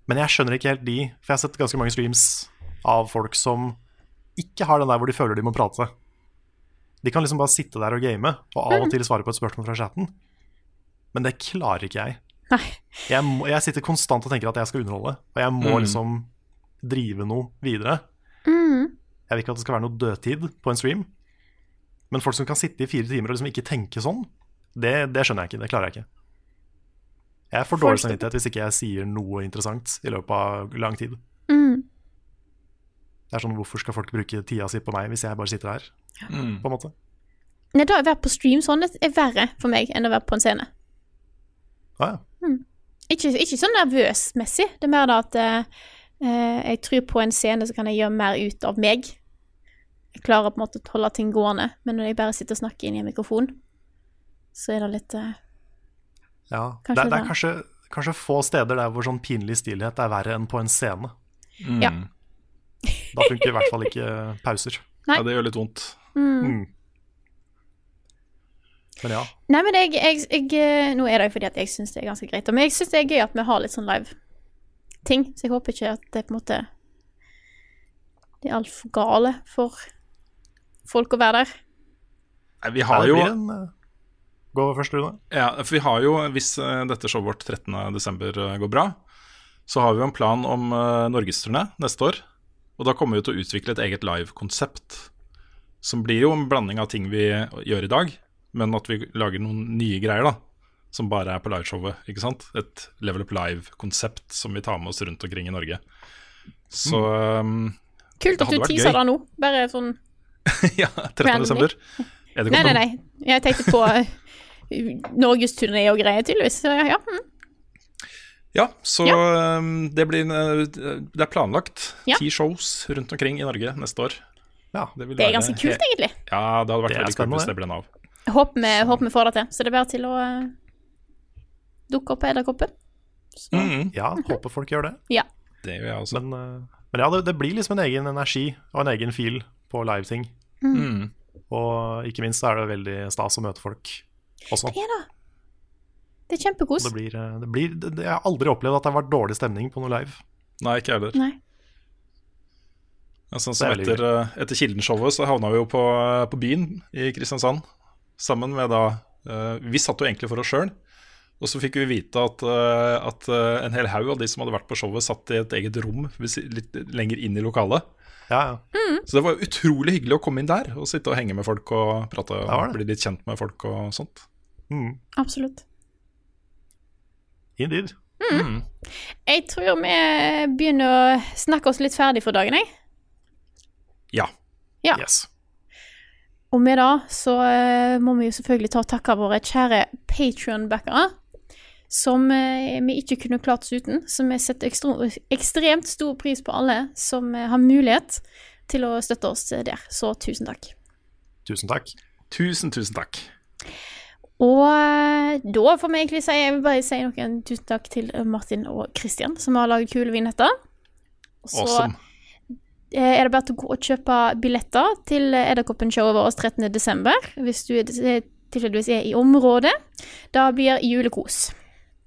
Men jeg skjønner ikke helt de, for jeg har sett ganske mange streams av folk som ikke har den der hvor de føler de må prate. De kan liksom bare sitte der og game, og av og til svare på et spørsmål fra chatten. Men det klarer ikke jeg. Jeg, må, jeg sitter konstant og tenker at jeg skal underholde, og jeg må Mm. liksom drive noe videre. mm, Jeg vil ikke at det skal være noe dødtid på en stream. Men folk som kan sitte i fire timer og liksom ikke tenke sånn, det, det skjønner jeg ikke. Det klarer jeg ikke. Jeg får dårlig samvittighet hvis ikke jeg sier noe interessant i løpet av lang tid. mm. Det er sånn, Hvorfor skal folk bruke tida si på meg hvis jeg bare sitter her? Mm. På en måte. Nei, da å være på stream sånn det er verre for meg enn å være på en scene. Ah, ja. Ikke, ikke sånn nervøs-messig. Det er mer da at eh, eh, jeg tror på en scene så kan jeg gjøre mer ut av meg. Jeg klarer på en måte å holde ting gående, men når jeg bare sitter og snakker inn i en mikrofon, så er det litt eh, ja. Kanskje det, er- det er kanskje, kanskje få steder der hvor sånn pinlig stillhet er verre enn på en scene. Mm. Ja. Da funker i hvert fall ikke pauser. Nei. Ja, det gjør litt vondt. Mm. Men ja. Nei, men jeg, jeg, jeg eh, Nå er det jo fordi at jeg syns det er ganske greit. Men jeg syns det er gøy at vi har litt sånn live-ting, så jeg håper ikke at det på en måte Det er altfor gale for folk å være der. Nei, vi har jo en, eh, Gå først, Rune. Ja, for vi har jo, hvis eh, dette showet vårt 13.12. går bra, så har vi jo en plan om uh, norgesturné neste år. Og da kommer vi til å utvikle et eget live-konsept. Som blir jo en blanding av ting vi gjør i dag, men at vi lager noen nye greier, da. Som bare er på liveshowet, ikke sant. Et Level Up Live-konsept som vi tar med oss rundt omkring i Norge. Så um, Kult at du teaser det nå. Bare sånn Ja, 13. Randomly. desember. Er Nei, nei, nei. Jeg tenkte på norgesturné og greier, tydeligvis. Så ja, mm. Ja, så ja. det blir uh, Det er planlagt Ja. ti shows rundt omkring i Norge neste år. Ja, vil Det er være ganske kult, egentlig. Ja, det hadde vært Det veldig kult hvis det. det ble Nav. håper vi, håper vi får det til. Så det er bare til å uh, dukke opp på Edderkoppen. Mm, Ja, håper folk gjør det. Ja. det gjør jeg også. Men, eh, men ja, det, det blir liksom en egen energi og en egen feel på live-ting. Mm. Og ikke minst er det veldig stas å møte folk også. Det da. Det er kjempekos. Det blir, eh, det blir, det, det, jeg har aldri opplevd at det har vært dårlig stemning på noe live. Nei, ikke heller. Nei. Altså, er etter, uh, etter Kilden-showet så havna vi jo på, uh, på byen i Kristiansand. Sammen med da uh, Vi satt jo egentlig for oss sjøl. Og så fikk vi vite at, uh, at uh, en hel haug av de som hadde vært på showet, satt i et eget rom litt lenger inn i lokalet. Ja, ja. Så det var utrolig hyggelig å komme inn der og sitte og henge med folk og prate og bli litt kjent med folk og sånt. Mm. Absolutt. Indeed. Jeg tror vi begynner å snakke oss litt ferdig for dagen, jeg. Ja. Ja. Yes. Og med det så eh, må vi jo selvfølgelig ta og takke våre kjære Patrion-backere. Som eh, vi ikke kunne klart oss uten. Så vi setter ekstremt stor pris på alle som eh, har mulighet til å støtte oss der. Så tusen takk. Tusen takk. Tusen, tusen takk. Og eh, da får vi egentlig si Jeg vil bare si noen tusen takk til Martin og Christian, som har laget kule vignetter. Så Awesome. eh, er det bare til å gå og kjøpe billetter til Edderkoppen-showet vårt 13. desember, hvis du tilfeldigvis er i området. Da blir julekos.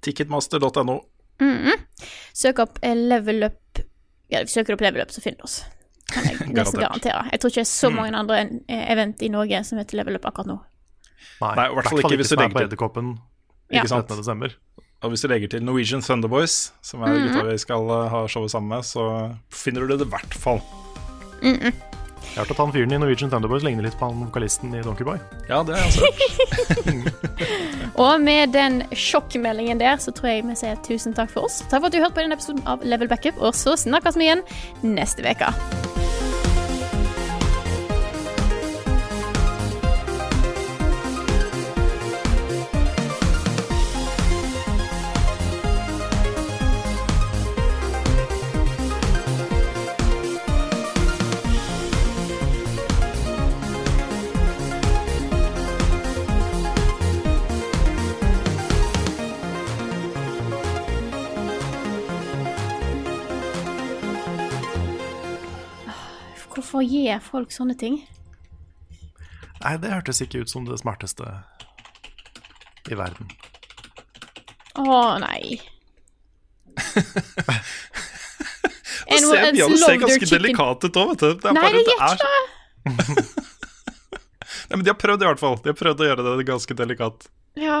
Ticketmaster.no. Mhm. Søk opp eh, Level Up Ja, søker du opp Level Up, så finner du oss. Kan jeg nesten garantere. Jeg tror ikke det er så mange andre eh, event i Norge som heter Level Up akkurat nå. Nei, Nei, i hvert fall ikke hvis du er legger til- Edderkoppen Ja. Ikke sant? desember. Og hvis du legger til Norwegian Thunderboys, som er Mhm. gutta vi skal eh, ha showet sammen med, så finner du det i hvert fall. Mhm. Jeg har hørt at han fyren i Norwegian Thunderboys ligner litt på han vokalisten i Donkeyboy. Ja, det er også Og med den sjokkmeldingen der, så tror jeg vi sier tusen takk for oss. Takk for at du hørte på denne episoden av Level Backup, og så snakkes vi igjen neste uke. Hvorfor gir folk sånne ting? Nei, det hørtes ikke ut som det smarteste i verden. Å nei. Det Bjørn ser love ganske delikat ut òg, vet du. Det er Nei, bare, det gjør ikke det. Nei, men de har prøvd i hvert fall. De har prøvd å gjøre det ganske delikat. Ja.